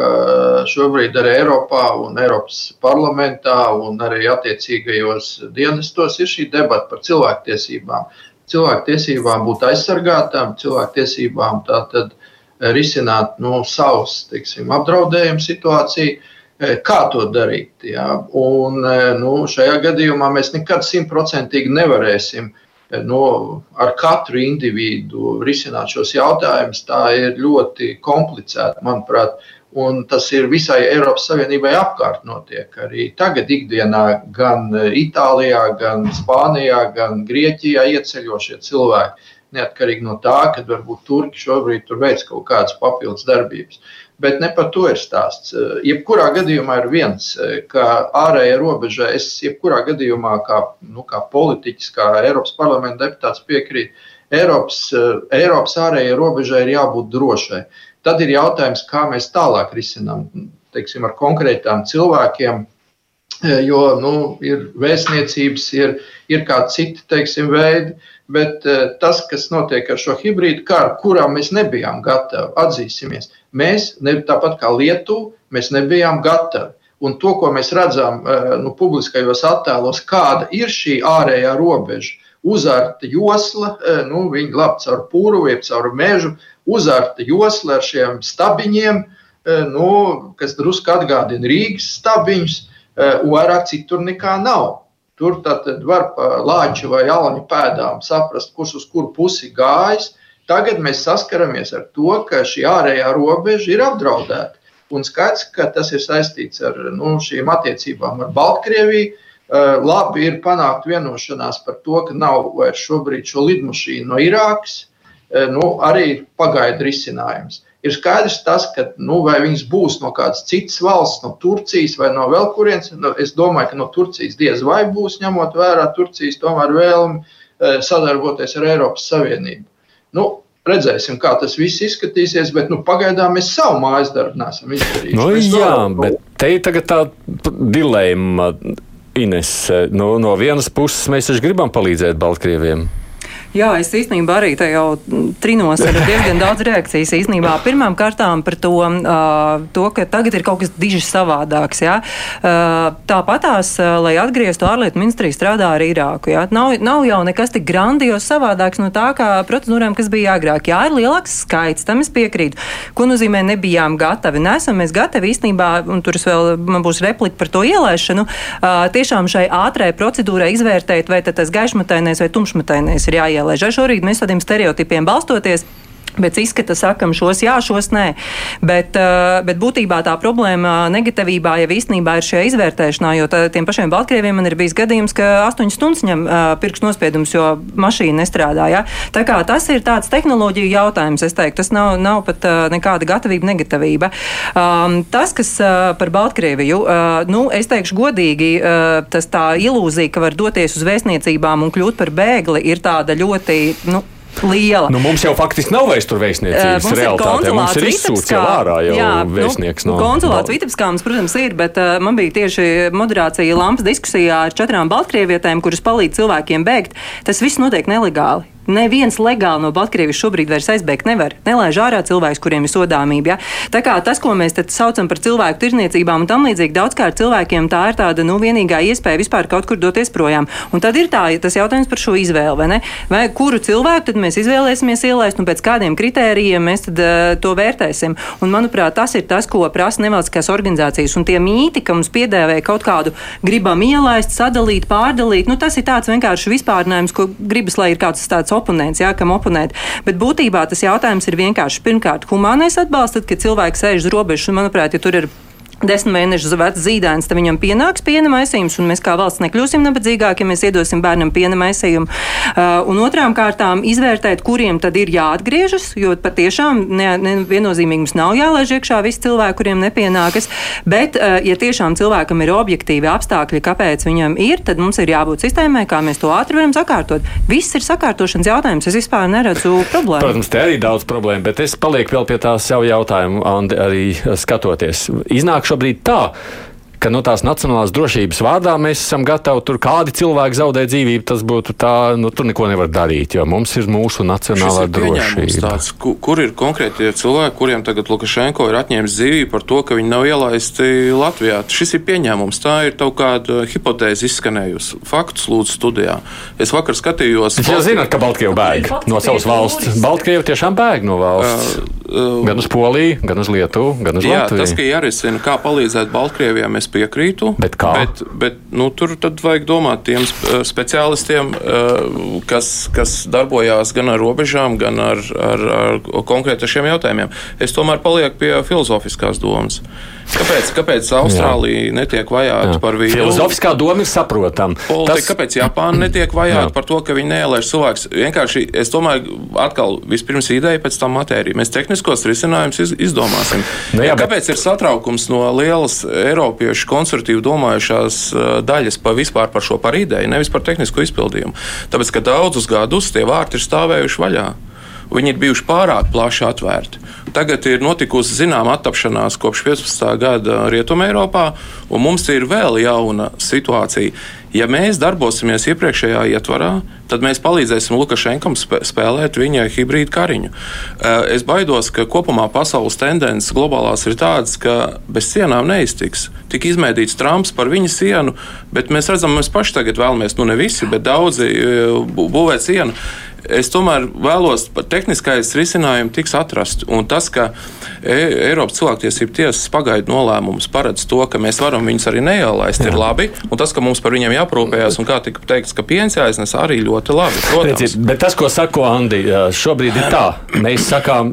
šobrīd arī Eiropā un Eiropas parlamentā un arī attiecīgajos dienestos ir šī debata par cilvēktiesībām. Cilvēktiesībām būt aizsargātām, cilvēktiesībām tātad risināt nu, savus teiksim, apdraudējumu situāciju kā to darīt. Jā. Un, nu, šajā gadījumā mēs nekad simtprocentīgi nevarēsim nu, ar katru individu risināt šos jautājumus. Tā ir ļoti komplicēta, manuprāt. Un tas ir visai Eiropas Savienībai apkārt notiek. Arī tagad, ikdienā, gan Itālijā, gan Spānijā, gan Grieķijā ieceļošie cilvēki. Neatkarīgi no tā, ka varbūt Turki šobrīd tur veic kaut kādas papildus darbības. Bet ne par to ir stāsts. Jebkurā gadījumā ir viens, ka ārējā robeža, es jebkurā gadījumā, kā, nu, kā politiķis, kā Eiropas parlamenta deputāts piekrītu, Eiropas, Eiropas ārējai robežai ir jābūt drošai. Tad ir jautājums, kā mēs tālāk risinām, teiksim, ar konkrētām cilvēkiem, jo nu, ir vēstniecības, ir, ir kādi citi teiksim, veidi. Bet tas, kas notiek ar šo hibrīdu karu, kurām mēs nebijām gatavi, atzīsimies, Mēs, ne, tāpat kā Lietuva, mēs nebijām gatavi. Un to, ko mēs redzam eh, nu, publiskajos attēlos, kāda ir šī ārējā robeža, uzarta josla, eh, nu, viņi lap caur pūru, jeb caur mežu, uzarta josla ar šiem stabiņiem, eh, nu, kas drusku atgādina Rīgas stabiņus, vairāk citur nekā nav. Tur tad var pa lāču vai alņu pēdām saprast, kurš uz kuru pusi gājis. Tagad mēs saskaramies ar to, ka šī ārējā robeža ir apdraudēta. Un skaidrs, ka tas ir saistīts ar nu, šīm attiecībām ar Baltkrieviju. Uh, labi ir panākt vienošanās par to, ka nav vairs šobrīd šo lidmašīnu no Irākas. Uh, nu, arī pagaidu risinājums. Ir skaidrs tas, ka nu, vai viņas būs no kādas citas valsts, no Turcijas vai no vēl kurienes. Nu, es domāju, ka no Turcijas diez vai būs, ņemot vērā Turcijas vēlmi uh, sadarboties ar Eiropas Savienību. Nu, Redzēsim, kā tas viss izskatīsies, bet nu, pagaidām mēs savu mājas darbu neesam izdarījuši. Nu, mēs jā, varam, bet te ir tagad tā dilemma, Ines. Nu, no vienas puses mēs taču gribam palīdzēt Baltkrieviem. Jā, es īstenībā arī te jau trinos ar diezgan daudz reakcijas. Īstenībā pirmām kārtām par to, uh, to, ka tagad ir kaut kas diži savādāks. Jā. Uh, Tāpatās, uh, lai atgrieztu ārlietu ministriju, strādā ar Irāku. Jā. Nav, nav jau nekas tik grandios savādāks no tā, kā procedūrām, kas bija agrāk. Jā, ir lielāks skaits, tam es piekrītu. Ko nozīmē nebijām gatavi? Nesam mēs gatavi īstenībā, un tur vēl man būs replika par to ielaišanu, uh, tiešām šai ātrai procedūrai izvērtēt, vai tas gaišmatainais vai tumšmatainais ir jāielaiž jāielaiž. Šorīt mēs tādiem stereotipiem balstoties. Pēc izskata sakam, šos jā, šos nē. Bet, uh, bet būtībā tā problēma negatīvībā jau īstenībā ir šajā izvērtēšanā, jo tā, tiem pašiem Baltkrieviem man ir bijis gadījums, ka 8 stundas ņem uh, pirkstu nospiedumus, jo mašīna nestrādā. Ja? Tā kā tas ir tāds tehnoloģiju jautājums, es teiktu, tas nav, nav pat uh, nekāda gatavība, negatīvība. Um, tas, kas par Baltkrieviju, uh, nu, es teikšu godīgi, uh, tas tā ilūzija, ka var doties uz vēstniecībām un kļūt par bēgli, ir tāda ļoti, nu, liela. Nu, mums jau faktiski nav vairs tur vēstniecības uh, realitāte. Mums ir izsūts jau ārā jau jā, vēstnieks. Nu, no, konsulāts no. Vitebskā mums, protams, ir, bet uh, man bija tieši moderācija lampas diskusijā ar četrām Baltkrievietēm, kuras palīdz cilvēkiem bēgt. Tas viss notiek nelegāli. Neviens legāli no Baltkrievijas šobrīd vairs aizbēgt nevar. Nelaiž ārā cilvēkus, kuriem ir sodāmība. Ja? Tā kā tas, ko mēs saucam par cilvēku tirzniecībām un tam līdzīgi, daudzkārt cilvēkiem tā ir tāda nu, vienīgā iespēja vispār kaut kur doties projām. Un tad ir tā, tas jautājums par šo izvēli, vai ne? Vai kuru cilvēku tad mēs izvēlēsimies ielaist un pēc kādiem kritērijiem mēs tad, uh, to vērtēsim. Un, manuprāt, tas ir tas, ko prasa nevalstiskās organizācijas. Un tie mīti, ka mums piedēvē kaut kādu gribam ielaist, sadalīt, pārdalīt, nu, tas ir tāds vienkārši vispārinājums, ko gribas, lai ir kāds tāds oponents, jā, kam oponēt. Bet būtībā tas jautājums ir vienkārši pirmkārt humānais atbalsts, tad, kad cilvēks sēž uz robežas, un manuprāt, ja tur ir desmit mēnešus vecs zīdainis, tad viņam pienāks piena maisījums, un mēs kā valsts nekļūsim nabadzīgāki, ja mēs iedosim bērnam piena maisījumu. Uh, un otrām kārtām izvērtēt, kuriem tad ir jāatgriežas, jo patiešām ne, ne, mums nav jālaiž iekšā visi cilvēki, kuriem nepienākas. Bet, uh, ja tiešām cilvēkam ir objektīvi apstākļi, kāpēc viņam ir, tad mums ir jābūt sistēmai, kā mēs to ātri varam sakārtot. Viss ir sakārtošanas jautājums. Es vispār neredzu problēmu. Protams, te arī daudz problēmu, bet es palieku vēl pie tā savu jautājumu, Andi, arī skatoties. Iznāk šobrīd tā, ka no tās nacionālās drošības vārdā mēs esam gatavi tur kādi cilvēki zaudēt dzīvību, tas būtu tā, nu tur neko nevar darīt, jo mums ir mūsu nacionālā ir drošība. Tāds, kur, kur ir konkrēti cilvēki, kuriem tagad Lukašenko ir atņēmis dzīvību par to, ka viņi nav ielaisti Latvijā? Šis ir pieņēmums, tā ir kaut kāda hipotēze izskanējusi. Faktus lūdzu studijā. Es vakar skatījos. Jūs jau zināt, ka Baltkrievi bēg no savas valsts. Baltkrievi tiešām bēg no valsts. Uh, uh, gan uz Poliju, gan uz Lietuvu, gan uz jā, Latviju. Tas, ka jārisina, kā palīdzēt Baltkrievijam, es piekrītu. Bet kā? Bet, bet nu, tur tad vajag domāt tiem speciālistiem, uh, kas, kas darbojās gan ar robežām, gan ar, ar, ar konkrēti šiem jautājumiem. Es tomēr palieku pie filozofiskās domas. Kāpēc, kāpēc Austrālija Jā. netiek vajāta par viņu? Filozofiskā doma ir saprotama. Tas... Kāpēc Japāna netiek vajāta par to, ka viņi neielaiž cilvēks? Vienkārši es domāju, atkal vispirms ideja, pēc tam matērija. Mēs tehniskos risinājumus iz, izdomāsim. Nu, jā, Kāpēc bet... ir satraukums no lielas Eiropiešu konservatīvi domājušās daļas pa vispār par šo par ideju, nevis par tehnisko izpildījumu? Tāpēc, ka daudzus gadus tie vārti ir stāvējuši vaļā. Viņi ir bijuši pārāk plaši atvērti. Tagad ir notikusi zināma attapšanās kopš 15. gada Rietumē Eiropā, un mums ir vēl jauna situācija. Ja mēs darbosimies iepriekšējā ietvarā, tad mēs palīdzēsim Lukašenkam spēlēt viņa hibrīdu kariņu. Es baidos, ka kopumā pasaules tendences globālās ir tādas, ka bez sienām neiztiks. Tik izmēdīts Trumps par viņa sienu, bet mēs redzam, mēs paši tagad vēlamies, nu ne visi, bet daudzi būvēt sienu es tomēr vēlos, ka tehniskais risinājums tiks atrasts. Un tas, ka e Eiropas cilvēktiesību tiesas pagaidu nolēmums paredz to, ka mēs varam viņus arī neielaist, Jā. ir labi. Un tas, ka mums par viņiem jāprūpējas, un kā tika teikts, ka piens jāiznes, arī ļoti labi. Protams. Bet tas, ko sako Andi, šobrīd ir tā. Mēs sakām,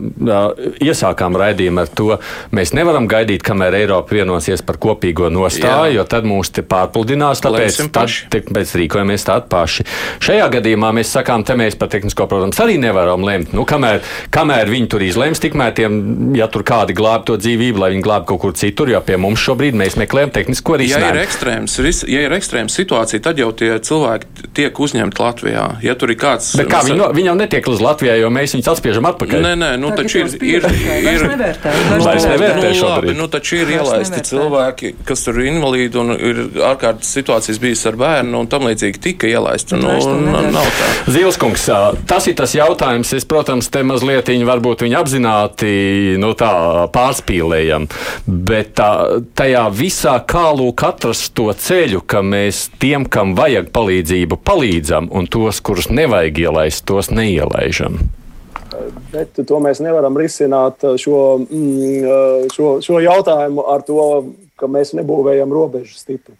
iesākām raidījumu ar to, mēs nevaram gaidīt, kamēr Eiropa vienosies par kopīgo nostāju, Jā. jo tad mūs te pārpludinās, tāpēc, tad, tāpēc rīkojamies tādi paši. Šajā gadījumā mēs sakām, te mēs pat tehnisko, protams, arī nevaram lemt. Nu, kamēr, kamēr viņi tur izlems, tikmēr tiem, ja tur kādi glāb to dzīvību, lai viņi glāb kaut kur citur, jo pie mums šobrīd mēs meklējam tehnisko risinājumu. Ja ir ekstrēms, ja ir ekstrēms situācija, tad jau tie cilvēki tiek uzņemti Latvijā. Ja tur ir kāds. Bet kā viņi, no, viņi jau netiek uz Latvijā, jo mēs viņus atspiežam atpakaļ? Nē, nē, nu tā taču ir. ir, ir nevērtē, vairs nevērtē nu, labi, nu taču ir ielaisti nevērtē. cilvēki, kas tur ir invalīdi un ir ārkārtas situācijas bijis ar bērnu un tam līdzīgi tika ielaisti. Nu, nav tā. Zilskungs, tas ir tas jautājums. Es, protams, te mazliet varbūt viņi apzināti nu, pārspīlējam, bet tā, tajā visā kā lūk atrast to ceļu, ka mēs tiem, kam vajag palīdzību, palīdzam, un tos, kurus nevajag ielaist, tos neielaižam. Bet to mēs nevaram risināt šo, mm, šo, šo jautājumu ar to, ka mēs nebūvējam robežu stipri.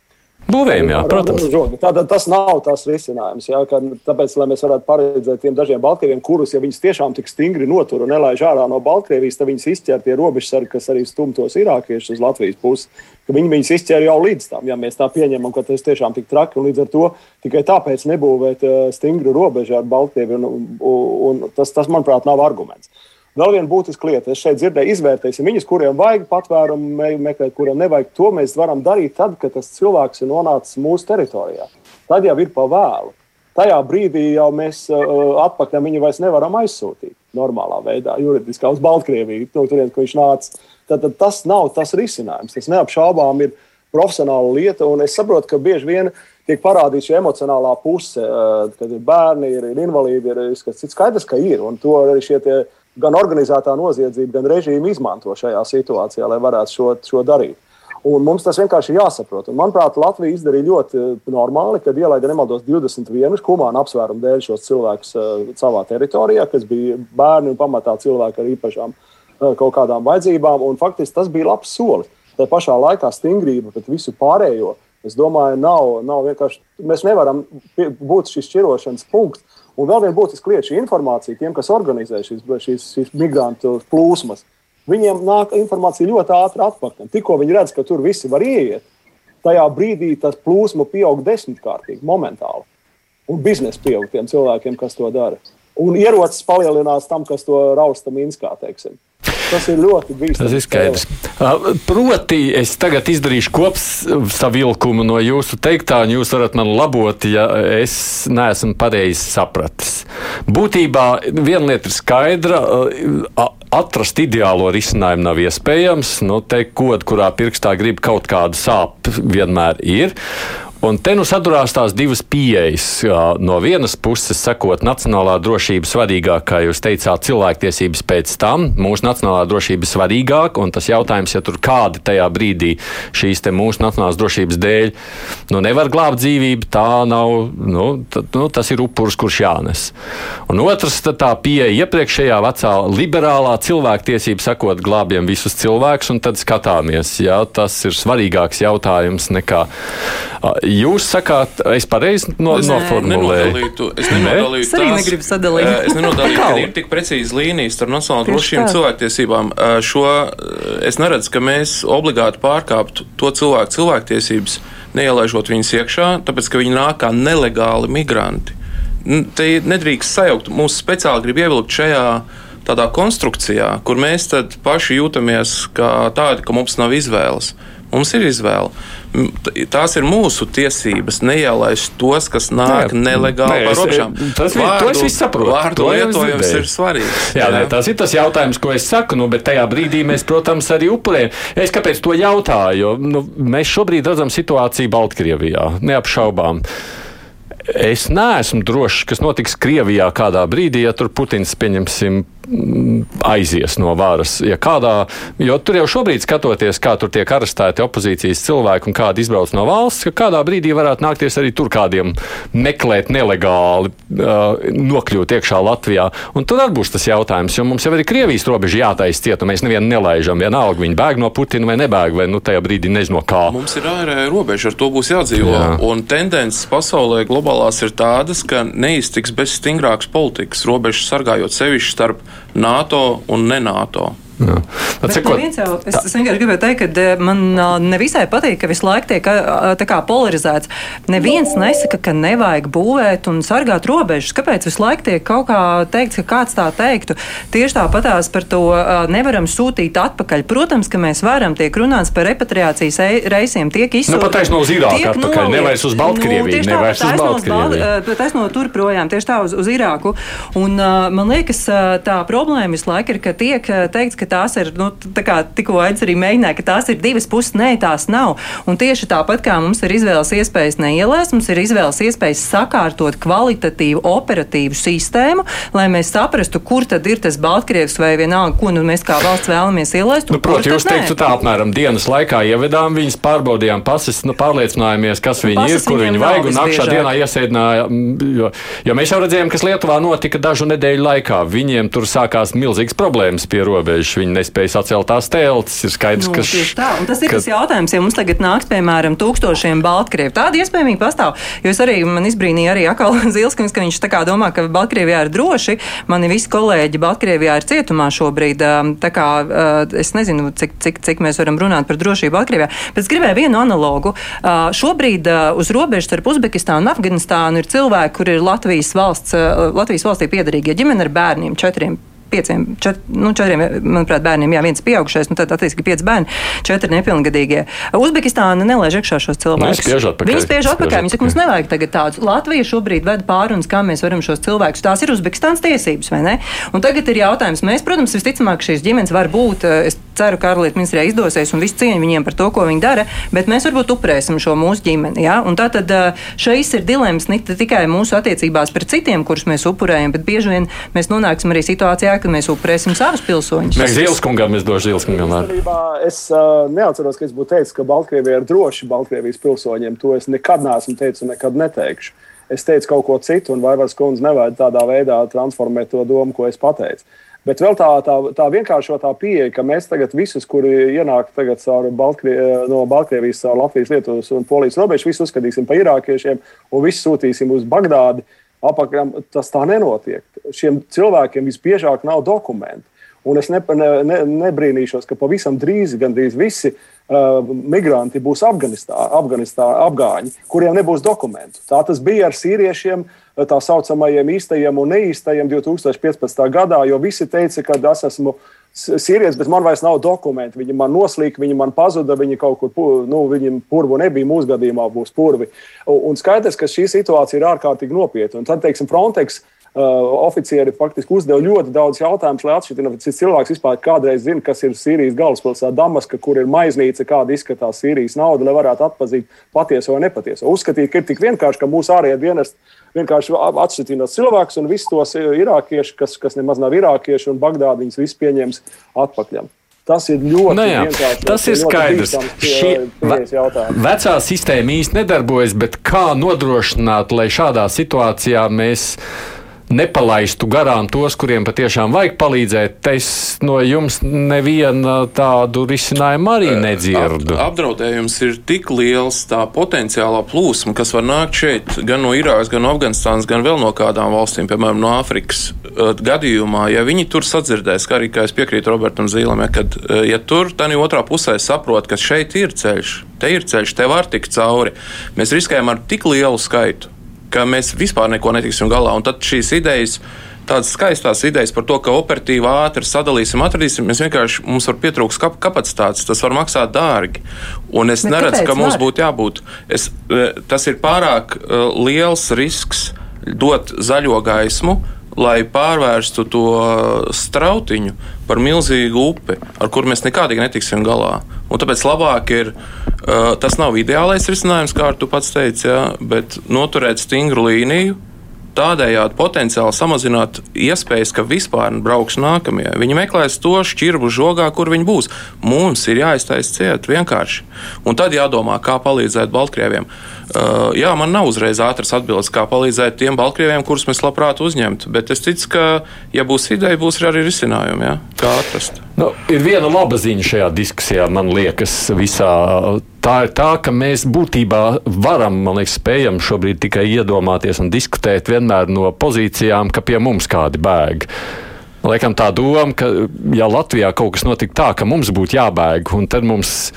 Būvējumi, jā, protams. Tātad tas nav tas risinājums. Jā, ka, tāpēc, lai mēs varētu paredzēt tiem dažiem Baltkrieviem, kurus, ja viņus tiešām tik stingri notur un nelaiž ārā no Baltkrievijas, tad viņus izķer tie robežsargi, kas arī stumtos irākiešus uz Latvijas pusi. Viņi viņus izķēra jau līdz tam, ja mēs tā pieņemam, ka tas tiešām tik traki. Līdz ar to tikai tāpēc nebūvēt eh, stingru robežu ar Baltkrieviju. Un, un, un tas, tas, manuprāt, nav arguments. Vēl viena būtiska lieta, es šeit dzirdēju, izvērtēsim viņus, kuriem vajag patvērumu meklēt, kuriem nevajag. To mēs varam darīt tad, kad tas cilvēks ir nonācis mūsu teritorijā. Tad jau ir pa vēlu. Tajā brīdī jau mēs uh, atpakaļ viņu vairs nevaram aizsūtīt normālā veidā, juridiski uz Baltkrieviju, no turienes, kur viņš nāca. Tad, tad tas nav tas risinājums. Tas neapšaubām ir profesionāla lieta, un es saprotu, ka bieži vien tiek parādīta šī emocionālā puse, uh, kad ir bērni, ir, ir invalīdi, ir kas cits. Skaidrs, ka ir, un to arī šie tie gan organizētā noziedzība, gan režīmi izmanto šajā situācijā, lai varētu šo, šo darīt. Un mums tas vienkārši ir jāsaprot. Un, manuprāt, Latvija izdarīja ļoti eh, normāli, kad ielaida nemaldos 21 humānu apsvērumu dēļ šos cilvēkus uh, savā teritorijā, kas bija bērni un pamatā cilvēki ar īpašām uh, kaut kādām vajadzībām. Un, faktiski tas bija labs solis. Tā pašā laikā stingrība pret visu pārējo, es domāju, nav, nav vienkārši. Mēs nevaram būt šis šķirošanas punkts. Un vēl viena būtiska lieta - šī informācija tiem, kas organizē šīs, šīs, šīs migrantu plūsmas. Viņiem nāk informācija ļoti ātri atpakaļ. Tikko viņi redz, ka tur visi var ieiet, tajā brīdī tas plūsma pieaug desmitkārtīgi, momentāli. Un biznesa pieaug tiem cilvēkiem, kas to dara. Un ierocis palielinās tam, kas to rausta Minskā. Teiksim. Tas ir ļoti bīstami. Tas ir skaidrs. Proti, es tagad izdarīšu kopsavilkumu no jūsu teiktā, un jūs varat man labot, ja es neesmu pareizi sapratis. Būtībā viena lieta ir skaidra. atrast ideālo risinājumu nav iespējams. Nu, te kod, kurā pirkstā grib kaut kāda sāpe, vienmēr ir. Un te nu sadurās tās divas pieejas. No vienas puses, sakot, nacionālā drošība svarīgāk, kā jūs teicāt, cilvēktiesības pēc tam. Mūsu nacionālā drošība ir svarīgāka, un tas jautājums, ja tur kādi tajā brīdī šīs mūsu nacionālās drošības dēļ nu, nevar glābt dzīvību, tā nav, nu, tad, nu, tas ir upuris, kurš jānes. Un otrs, tā pieeja iepriekšējā vecā liberālā cilvēktiesība, sakot, glābjam visus cilvēkus, un tad skatāmies, jā, tas ir svarīgāks jautājums nekā Jūs sakāt, es pareizi no, es noformulēju. Es nenodalītu, es arī negribu sadalīt. Es nenodalītu, ka ir tik precīzi līnijas starp nacionālo drošību un cilvēktiesībām. Šo es neredzu, ka mēs obligāti pārkāptu to cilvēku cilvēktiesības, neielaižot viņus iekšā, tāpēc, ka viņi nāk kā nelegāli migranti. Te nedrīkst sajaukt. Mūsu speciāli grib ievilkt šajā tādā konstrukcijā, kur mēs paši jūtamies kā tādi, ka mums nav izvēles. Mums ir izvēle. Tās ir mūsu tiesības neielaist tos, kas nāk nē, nelegāli pār robežām. Tas ir tas, kas saprot. Vārdu lietojums ir svarīgs. Jā, jā. Nē, tas ir tas jautājums, ko es saku, nu, bet tajā brīdī mēs, protams, arī upurējam. Es kāpēc to jautāju? Jo nu, mēs šobrīd redzam situāciju Baltkrievijā, neapšaubām. Es neesmu drošs, kas notiks Krievijā kādā brīdī, ja tur Putins, pieņemsim, aizies no varas. Ja kādā, jo tur jau šobrīd skatoties, kā tur tiek arestēti opozīcijas cilvēki un kādi izbrauc no valsts, ka kādā brīdī varētu nākties arī tur kādiem meklēt nelegāli, uh, nokļūt iekšā Latvijā. Un tur arī būs tas jautājums, jo mums jau ir Krievijas robeža jātaisa cieta, mēs nevienu nelaižam, vienalga viņi bēg no Putina vai nebēg, vai nu tajā brīdī nezinu kā. Mums ir ārējā robeža, ar to būs jādzīvo. Jā. Un tendences pasaulē globālās ir tādas, ka neiztiks bez stingrākas politikas, robežas sargājot sevišķi starp NATO un ne NATO. Jā. Bet, Cik, jau, es, es vienkārši gribēju teikt, ka man nevisai patīk, ka visu laiku tiek kā, polarizēts. Neviens nesaka, ka nevajag būvēt un sargāt robežas. Kāpēc visu laiku tiek kaut kā teikts, ka kāds tā teiktu? Tieši tāpatās par to nevaram sūtīt atpakaļ. Protams, ka mēs varam, tiek runāts par repatriācijas reisiem, tiek izsūtīti. Nu, patais no uz Irāku atpakaļ, no, nevairs uz Baltkrieviju, nu, nevairs uz Baltkrieviju. Tas no tur projām, tieši tā uz, uz Irāku. Un man liekas, tā problēma visu laiku ir, ka tiek teikts, ka tās ir, nu, tā kā tikko Aits arī mēģināja, ka tās ir divas puses. Nē, tās nav. Un tieši tāpat kā mums ir izvēles iespējas neielēst, mums ir izvēles iespējas sakārtot kvalitatīvu, operatīvu sistēmu, lai mēs saprastu, kur tad ir tas Baltkrievs vai vienalga, ko nu mēs kā valsts vēlamies ielaist. Nu, Protams, jūs teiktu tā apmēram dienas laikā ievedām viņus, pārbaudījām pasis, nu, pārliecinājāmies, kas viņi pasis ir, kur viņi vajag, un nākšā dienā iesēdinājām, jo, jo mēs jau redzējām, kas Lietuvā notika dažu nedēļu laikā. Viņiem tur sākās milzīgas problēmas pie robežas viņi nespēja sacelt tās teltis. Ir skaidrs, nu, ka tā, un tas ir ka... tas jautājums, ja mums tagad nāks, piemēram, tūkstošiem Baltkrievu. Tāda iespējamība pastāv. Jo es arī man izbrīnīju arī Akal (laughs) Zilskins, ka viņš tā kā domā, ka Baltkrievijā ir droši. Mani visi kolēģi Baltkrievijā ir cietumā šobrīd. Tā kā es nezinu, cik, cik, cik mēs varam runāt par drošību Baltkrievijā. Bet es gribēju vienu analogu. Šobrīd uz robežas starp Uzbekistānu un Afganistānu ir cilvēki, kur ir Latvijas valsts, Latvijas valstī piedarīgie ģimene ar bērniem, četriem pieciem, čet, nu, četriem, manuprāt, bērniem, jā, viens pieaugušais, nu, tad attiecīgi pieci bērni, četri nepilngadīgie. Uzbekistāna nelaiž iekšā šos cilvēkus. Viņi spiež atpakaļ. Viņi saka, mums nevajag tagad tādus. Latvija šobrīd ved pārunas, kā mēs varam šos cilvēkus. Tās ir Uzbekistānas tiesības, vai ne? Un tagad ir jautājums. Mēs, protams, visticamāk, šīs ģimenes var būt. Eh, es ceru, ka ārlietu ministrijā izdosies un visu cieņu viņiem par to, ko viņi dara, bet mēs varbūt upurēsim šo mūsu ģimeni. Ja? Un tā tad eh, šīs ir dilemmas ne tikai mūsu attiecībās pret citiem, kurus mēs upurējam, bet bieži vien mēs nonāksim arī situācijā, ka mēs upurēsim savus pilsoņus. Mēs Zilskungam, es došu Zilskungam. Es uh, neatceros, ka es būtu teicis, ka Baltkrievija ir droši Baltkrievijas pilsoņiem. To es nekad neesmu teicis un nekad neteikšu. Es teicu kaut ko citu, un Vaivars kundze nevajag tādā veidā transformēt to domu, ko es pateicu. Bet vēl tā, tā, tā vienkāršotā pieeja, ka mēs tagad visus, kuri ienāk caur Baltkrie, no Baltkrievijas, caur Latvijas, Lietuvas un Polijas robežu, visus uzskatīsim par irākiešiem un visus sūtīsim uz Bagdādi apakšām, tas tā nenotiek. Šiem cilvēkiem visbiežāk nav dokumentu. Un es ne, ne, ne, nebrīnīšos, ka pavisam drīz gandrīz visi uh, migranti būs Afganistā, Afganistā, afgāņi, kuriem nebūs dokumentu. Tā tas bija ar sīriešiem, tā saucamajiem īstajiem un neīstajiem 2015. gadā, jo visi teica, ka es esmu sīrietis, bet man vairs nav dokumentu. Viņi man noslīka, viņi man pazuda, viņi kaut kur, nu, viņiem purvu nebija, mūsu gadījumā būs purvi. Un skaidrs, ka šī situācija ir ārkārtīgi nopietna. Un tad, teiksim, Frontex oficieri faktiski uzdeva ļoti daudz jautājumus, lai atšķirtu, vai cilvēks vispār kādreiz zina, kas ir Sīrijas galvaspilsēta Damaska, kur ir maiznīca, kāda izskatās Sīrijas nauda, lai varētu atpazīt patieso vai nepatieso. Uzskatīt, ka ir tik vienkārši, ka mūsu ārējie dienesti vienkārši atšķirtinās cilvēkus un visus tos irākiešus, kas, kas nemaz nav irākieši, un Bagdādi viņus visus pieņems atpakaļ. Tas ir ļoti nu jā, vienkārši. Tas ir skaidrs. Šī vecā sistēma īsti nedarbojas, bet kā nodrošināt, lai šādā situācijā mēs nepalaistu garām tos, kuriem patiešām vajag palīdzēt. Es no jums nevienu tādu risinājumu arī nedzirdu. Ap, apdraudējums ir tik liels, tā potenciālā plūsma, kas var nākt šeit gan no Irākas, gan no Afganistānas, gan vēl no kādām valstīm, piemēram, no Āfrikas. Gadījumā, ja viņi tur sadzirdēs, kā arī kā es piekrītu Robertam Zīlam, ja, kad ja tur tā otrā pusē saprot, ka šeit ir ceļš, te ir ceļš, te var tikt cauri, mēs riskējam ar tik lielu skaitu ka mēs vispār neko netiksim galā. Un tad šīs idejas, tādas skaistas idejas par to, ka operatīvi ātri sadalīsim, atradīsim, mēs vienkārši mums var pietrūks kap kapacitātes, tas var maksāt dārgi. Un es Bet neredzu, ka mums var? būtu jābūt. Es, e, tas ir pārāk uh, liels risks dot zaļo gaismu lai pārvērstu to strautiņu par milzīgu upi, ar kuru mēs nekādīgi netiksim galā. Un tāpēc labāk ir Uh, tas nav ideālais risinājums, kā tu pats teici, jā, bet noturēt stingru līniju, tādējādi potenciāli samazināt iespējas, ka vispār brauks nākamie. Viņi meklēs to šķirbu žogā, kur viņi būs. Mums ir jāiztaisa ciet vienkārši. Un tad jādomā, kā palīdzēt Baltkrieviem. Uh, jā, man nav uzreiz ātras atbildes, kā palīdzēt tiem Baltkrieviem, kurus mēs labprāt uzņemtu. Bet es ticu, ka, ja būs ideja, būs arī risinājumi, jā, kā atrast. Nu, ir viena laba ziņa šajā diskusijā, man liekas, visā. Tā ir tā, ka mēs būtībā varam, man liekas, spējam šobrīd tikai iedomāties un diskutēt vienmēr no pozīcijām, ka pie mums kādi bēg. Laikam tā doma, ka ja Latvijā kaut kas notika tā, ka mums būtu jābēg, un tad mums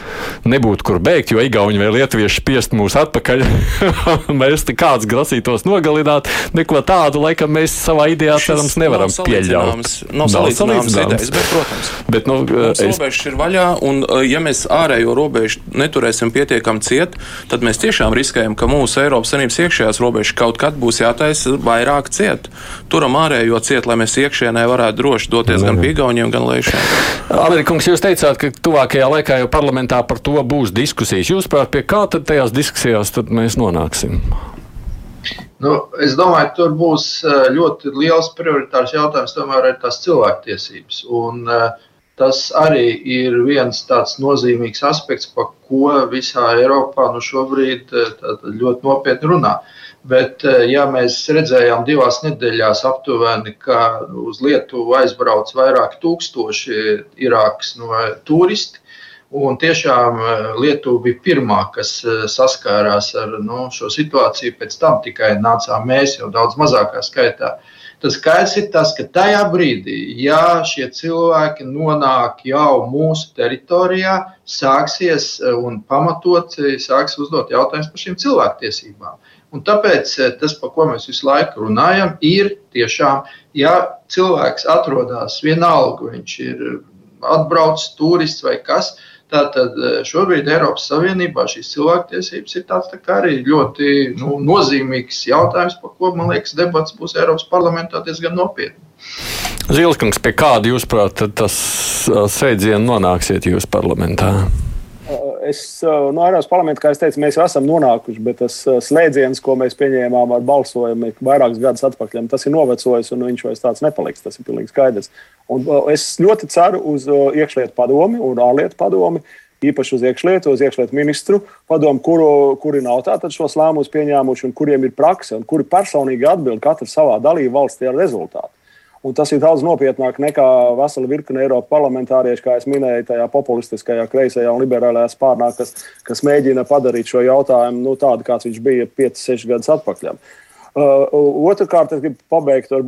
nebūtu kur bēgt, jo Igauni vai Lietuvieši spiest mūs atpakaļ, (laughs) mēs te kāds grasītos nogalināt, neko tādu, laikam mēs savā idejā cerams nevaram nav pieļaut. Nav salīdzināmas idejas, bet, protams. Bet, nu, mums es... robežas ir vaļā, un ja mēs ārējo robežu neturēsim pietiekam ciet, tad mēs tiešām riskējam, ka mūsu Eiropas Savienības iekšējās robežas kaut kad būs jātaisa vairāk ciet. Turam ārējo ciet, lai mēs iekšienē varētu varētu droši doties gan pie Igauniem, gan Leišiem. Amerikungs, jūs teicāt, ka tuvākajā laikā jau parlamentā par to būs diskusijas. Jūs prāt, pie kā tad tajās diskusijās tad mēs nonāksim? Nu, es domāju, ka tur būs eh, ļoti liels prioritārs jautājums, tomēr ir tās cilvēktiesības. Un, uh, tas arī ir viens tāds nozīmīgs aspekts, par ko visā Eiropā nu šobrīd eh, ļoti nopietni runā. Uh, Bet, eh, ja mēs redzējām divās nedēļās aptuveni, ka uz Lietuvu aizbrauc vairāk tūkstoši Irākas no turisti, un tiešām eh, Lietuva bija pirmā, kas eh, saskārās ar nu, šo situāciju, pēc tam tikai nācām mēs jau daudz mazākā skaitā. Tas skaidrs ir tas, ka tajā brīdī, ja šie cilvēki nonāk jau mūsu teritorijā, sāksies un pamatot sāks uzdot jautājumus par šīm cilvēktiesībām. Un tāpēc eh, tas, par ko mēs visu laiku runājam, ir tiešām, ja cilvēks atrodas vienalga, viņš ir atbraucis, turists vai kas. Tātad eh, šobrīd Eiropas Savienībā šīs cilvēktiesības ir tāds tā arī ļoti nu, nozīmīgs jautājums, par ko, man liekas, debats būs Eiropas parlamentā diezgan nopietni. Zilskungs, pie kāda jūs prāt tas eh, sēdziens nonāksiet jūs parlamentā? Es no Eiropas parlamenta, kā es teicu, mēs jau esam nonākuši, bet tas slēdziens, ko mēs pieņēmām ar balsojumu vairākus gadus atpakaļ, tas ir novecojis un viņš vairs tāds nepaliks. Tas ir pilnīgi skaidrs. Un es ļoti ceru uz iekšlietu padomi un ārlietu padomi. Īpaši uz iekšlietu, uz iekšlietu ministru padomu, kuru, kuri nav tātad šos lēmumus pieņēmuši un kuriem ir prakse un kuri personīgi atbild katru savā dalību valstī ar rezultātu. Un tas ir daudz nopietnāk nekā vesela virkne Eiropas parlamentārieši, kā jau minēju, tajā populistiskajā, kreisajā un liberālajā spārnā, kas, kas mēģina padarīt šo jautājumu nu, tādu, kāds viņš bija 5, 6 gadus atpakaļ. Uh, Otrakārt, es gribu pabeigt ar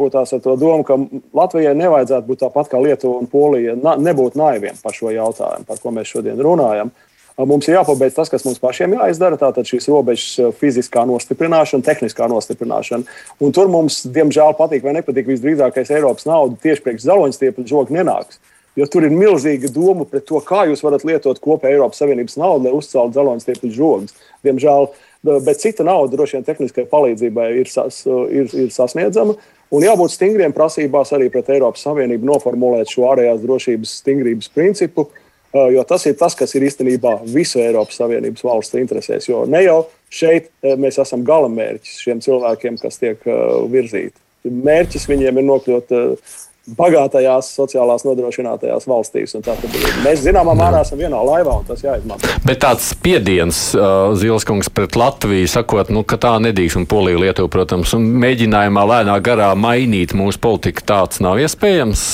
to domu, ka Latvijai nevajadzētu būt tāpat kā Lietuva un Polija, na, nebūt naiviem par šo jautājumu, par ko mēs šodien runājam. Uh, Mums ir jāpabeidz tas, kas mums pašiem jāizdara, tātad šīs robežas eh, fiziskā nostiprināšana, tehniskā nostiprināšana. Un tur mums, diemžēl, patīk vai nepatīk, visdrīzākais Eiropas nauda tieši priekš zaloņstiepļu žoga nenāks. Jo tur ir milzīga doma par to, kā jūs varat lietot kopēju Eiropas Savienības naudu, lai uzceltu zaloņstiepļu žogus. Diemžēl, bet cita nauda droši vien tehniskai palīdzībai ir, sas, ir, ir sasniedzama. Un jābūt stingriem prasībās arī pret Eiropas Savienību noformulēt šo ārējās drošības stingrības principu, jo tas ir tas, kas ir īstenībā visu Eiropas Savienības valstu interesēs. Jo ne jau šeit mēs esam galamērķis šiem cilvēkiem, kas tiek virzīti. Mērķis viņiem ir nokļūt bagātajās, sociālās nodrošinātajās valstīs. Mēs zināmā mērā esam vienā laivā, un tas jāizmanto. Bet tāds spiediens, uh, Zilskungs, pret Latviju, sakot, nu, ka tā nedrīkst, un Polija, Lietuva, protams, un mēģinājumā lēnā garā mainīt mūsu politiku, tāds nav iespējams.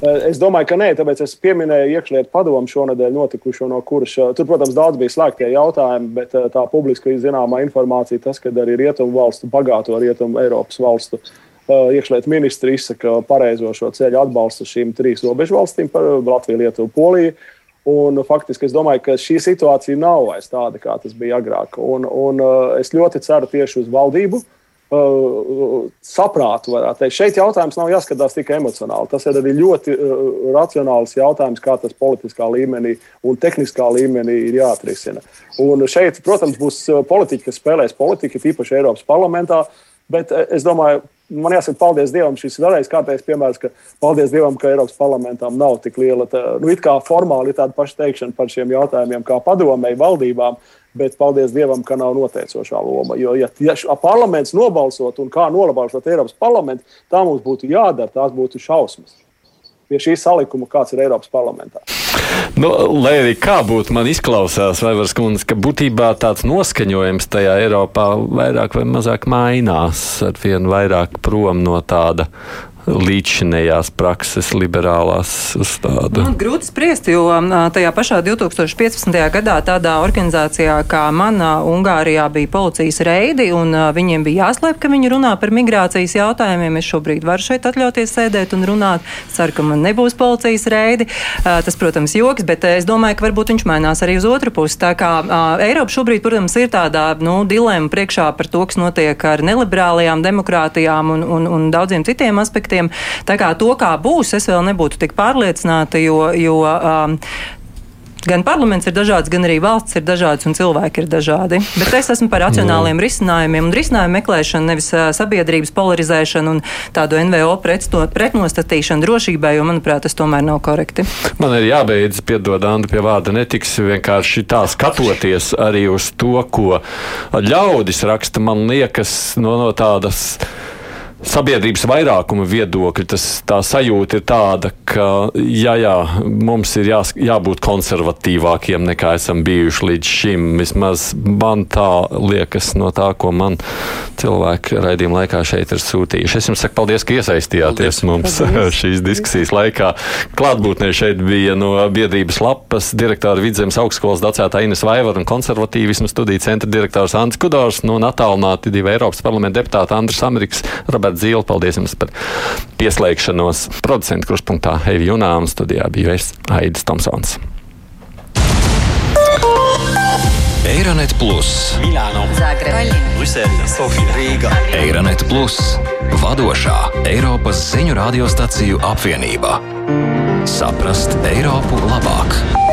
Es domāju, ka nē, tāpēc es pieminēju iekšlietu padomu šonadēļ notikušo, no kuras tur, protams, daudz bija slēgtie jautājumi, bet tā publiski zināmā informācija, tas, ka arī rietumu valstu, bagāto rietumu Eiropas valstu iekšlietu ministri izsaka pareizo šo ceļu atbalstu šīm trīs robežu valstīm - Latviju, Lietuvu, Poliju. Un, faktiski es domāju, ka šī situācija nav vairs tāda, kā tas bija agrāk. Un, un es ļoti ceru tieši uz valdību. Uh, saprātu, varētu teikt. Šeit jautājums nav jāskatās tikai emocionāli. Tas ir arī ļoti uh, racionāls jautājums, kā tas politiskā līmenī un tehniskā līmenī ir jāatrisina. Un šeit, protams, būs politiķi, kas spēlēs politiku, tīpaši Eiropas parlamentā, bet es domāju, man jāsaka, paldies Dievam, šis vēlreiz kārtējs piemērs, ka paldies Dievam, ka Eiropas parlamentām nav tik liela, tā, nu, it kā formāli tāda paša teikšana par šiem jautājumiem, kā padomēji valdībām. Bet paldies Dievam, ka nav noteicošā loma. Jo, ja, ja parlaments nobalsot un kā nobalsot Eiropas parlamentu, tā mums būtu jādara, tās būtu šausmas pie šī salikuma, kāds ir Eiropas parlamentā. Nu, lai arī kā būtu, man izklausās, Vaivars kundze, ka būtībā tāds noskaņojums tajā Eiropā vairāk vai mazāk mainās ar vienu vairāk prom no tāda līdzinējās prakses, liberālās uz tādu? Man grūti spriest, jo tajā pašā 2015. gadā tādā organizācijā kā mana Ungārijā bija policijas reidi, un viņiem bija jāslēp, ka viņi runā par migrācijas jautājumiem. Es šobrīd varu šeit atļauties sēdēt un runāt. Ceru, ka man nebūs policijas reidi. Tas, protams, joks, bet es domāju, ka varbūt viņš mainās arī uz otru pusi. Tā kā Eiropa šobrīd, protams, ir tādā nu, dilemma priekšā par to, kas notiek ar neliberālajām demokrātijām un, un, un daudziem citiem aspektiem aspektiem. Tā kā to, kā būs, es vēl nebūtu tik pārliecināta, jo, jo um, Gan parlaments ir dažāds, gan arī valsts ir dažādas un cilvēki ir dažādi. Bet es esmu par racionāliem no. risinājumiem un risinājumu meklēšanu, nevis uh, sabiedrības polarizēšanu un tādu NVO pretsto, pretnostatīšanu drošībai, jo, manuprāt, tas tomēr nav korekti. Man ir jābeidz, piedod, Anda, pie vārda netiks vienkārši tā skatoties arī uz to, ko ļaudis raksta, man liekas, no, no tādas sabiedrības vairākuma viedokļi, tas tā sajūta ir tāda, ka jā, jā, mums ir jā, jābūt konservatīvākiem nekā esam bijuši līdz šim. Vismaz man tā liekas no tā, ko man cilvēki raidījuma laikā šeit ir sūtījuši. Es jums saku paldies, ka iesaistījāties paldies. mums paldies. (laughs) šīs diskusijas laikā. Klātbūtnē šeit bija no biedrības lapas direktora Vidzemes augstskolas docētā Ines Vaivara un konservatīvismu studiju centra direktors Ants Kudors no attālināti divi Eiropas parlamenta deputāti Andris Amerikas, Roberts. Roberts Zīle. Paldies jums par pieslēgšanos. Producentu kruspunktā Heivi Junām studijā bija es Aidis Tomsons. Eironet Plus, Milāno, Zagreba, Brisele, Sofija, Rīga. Eironet Plus, vadošā Eiropas ziņu radiostaciju apvienība. Saprast Eiropu labāk!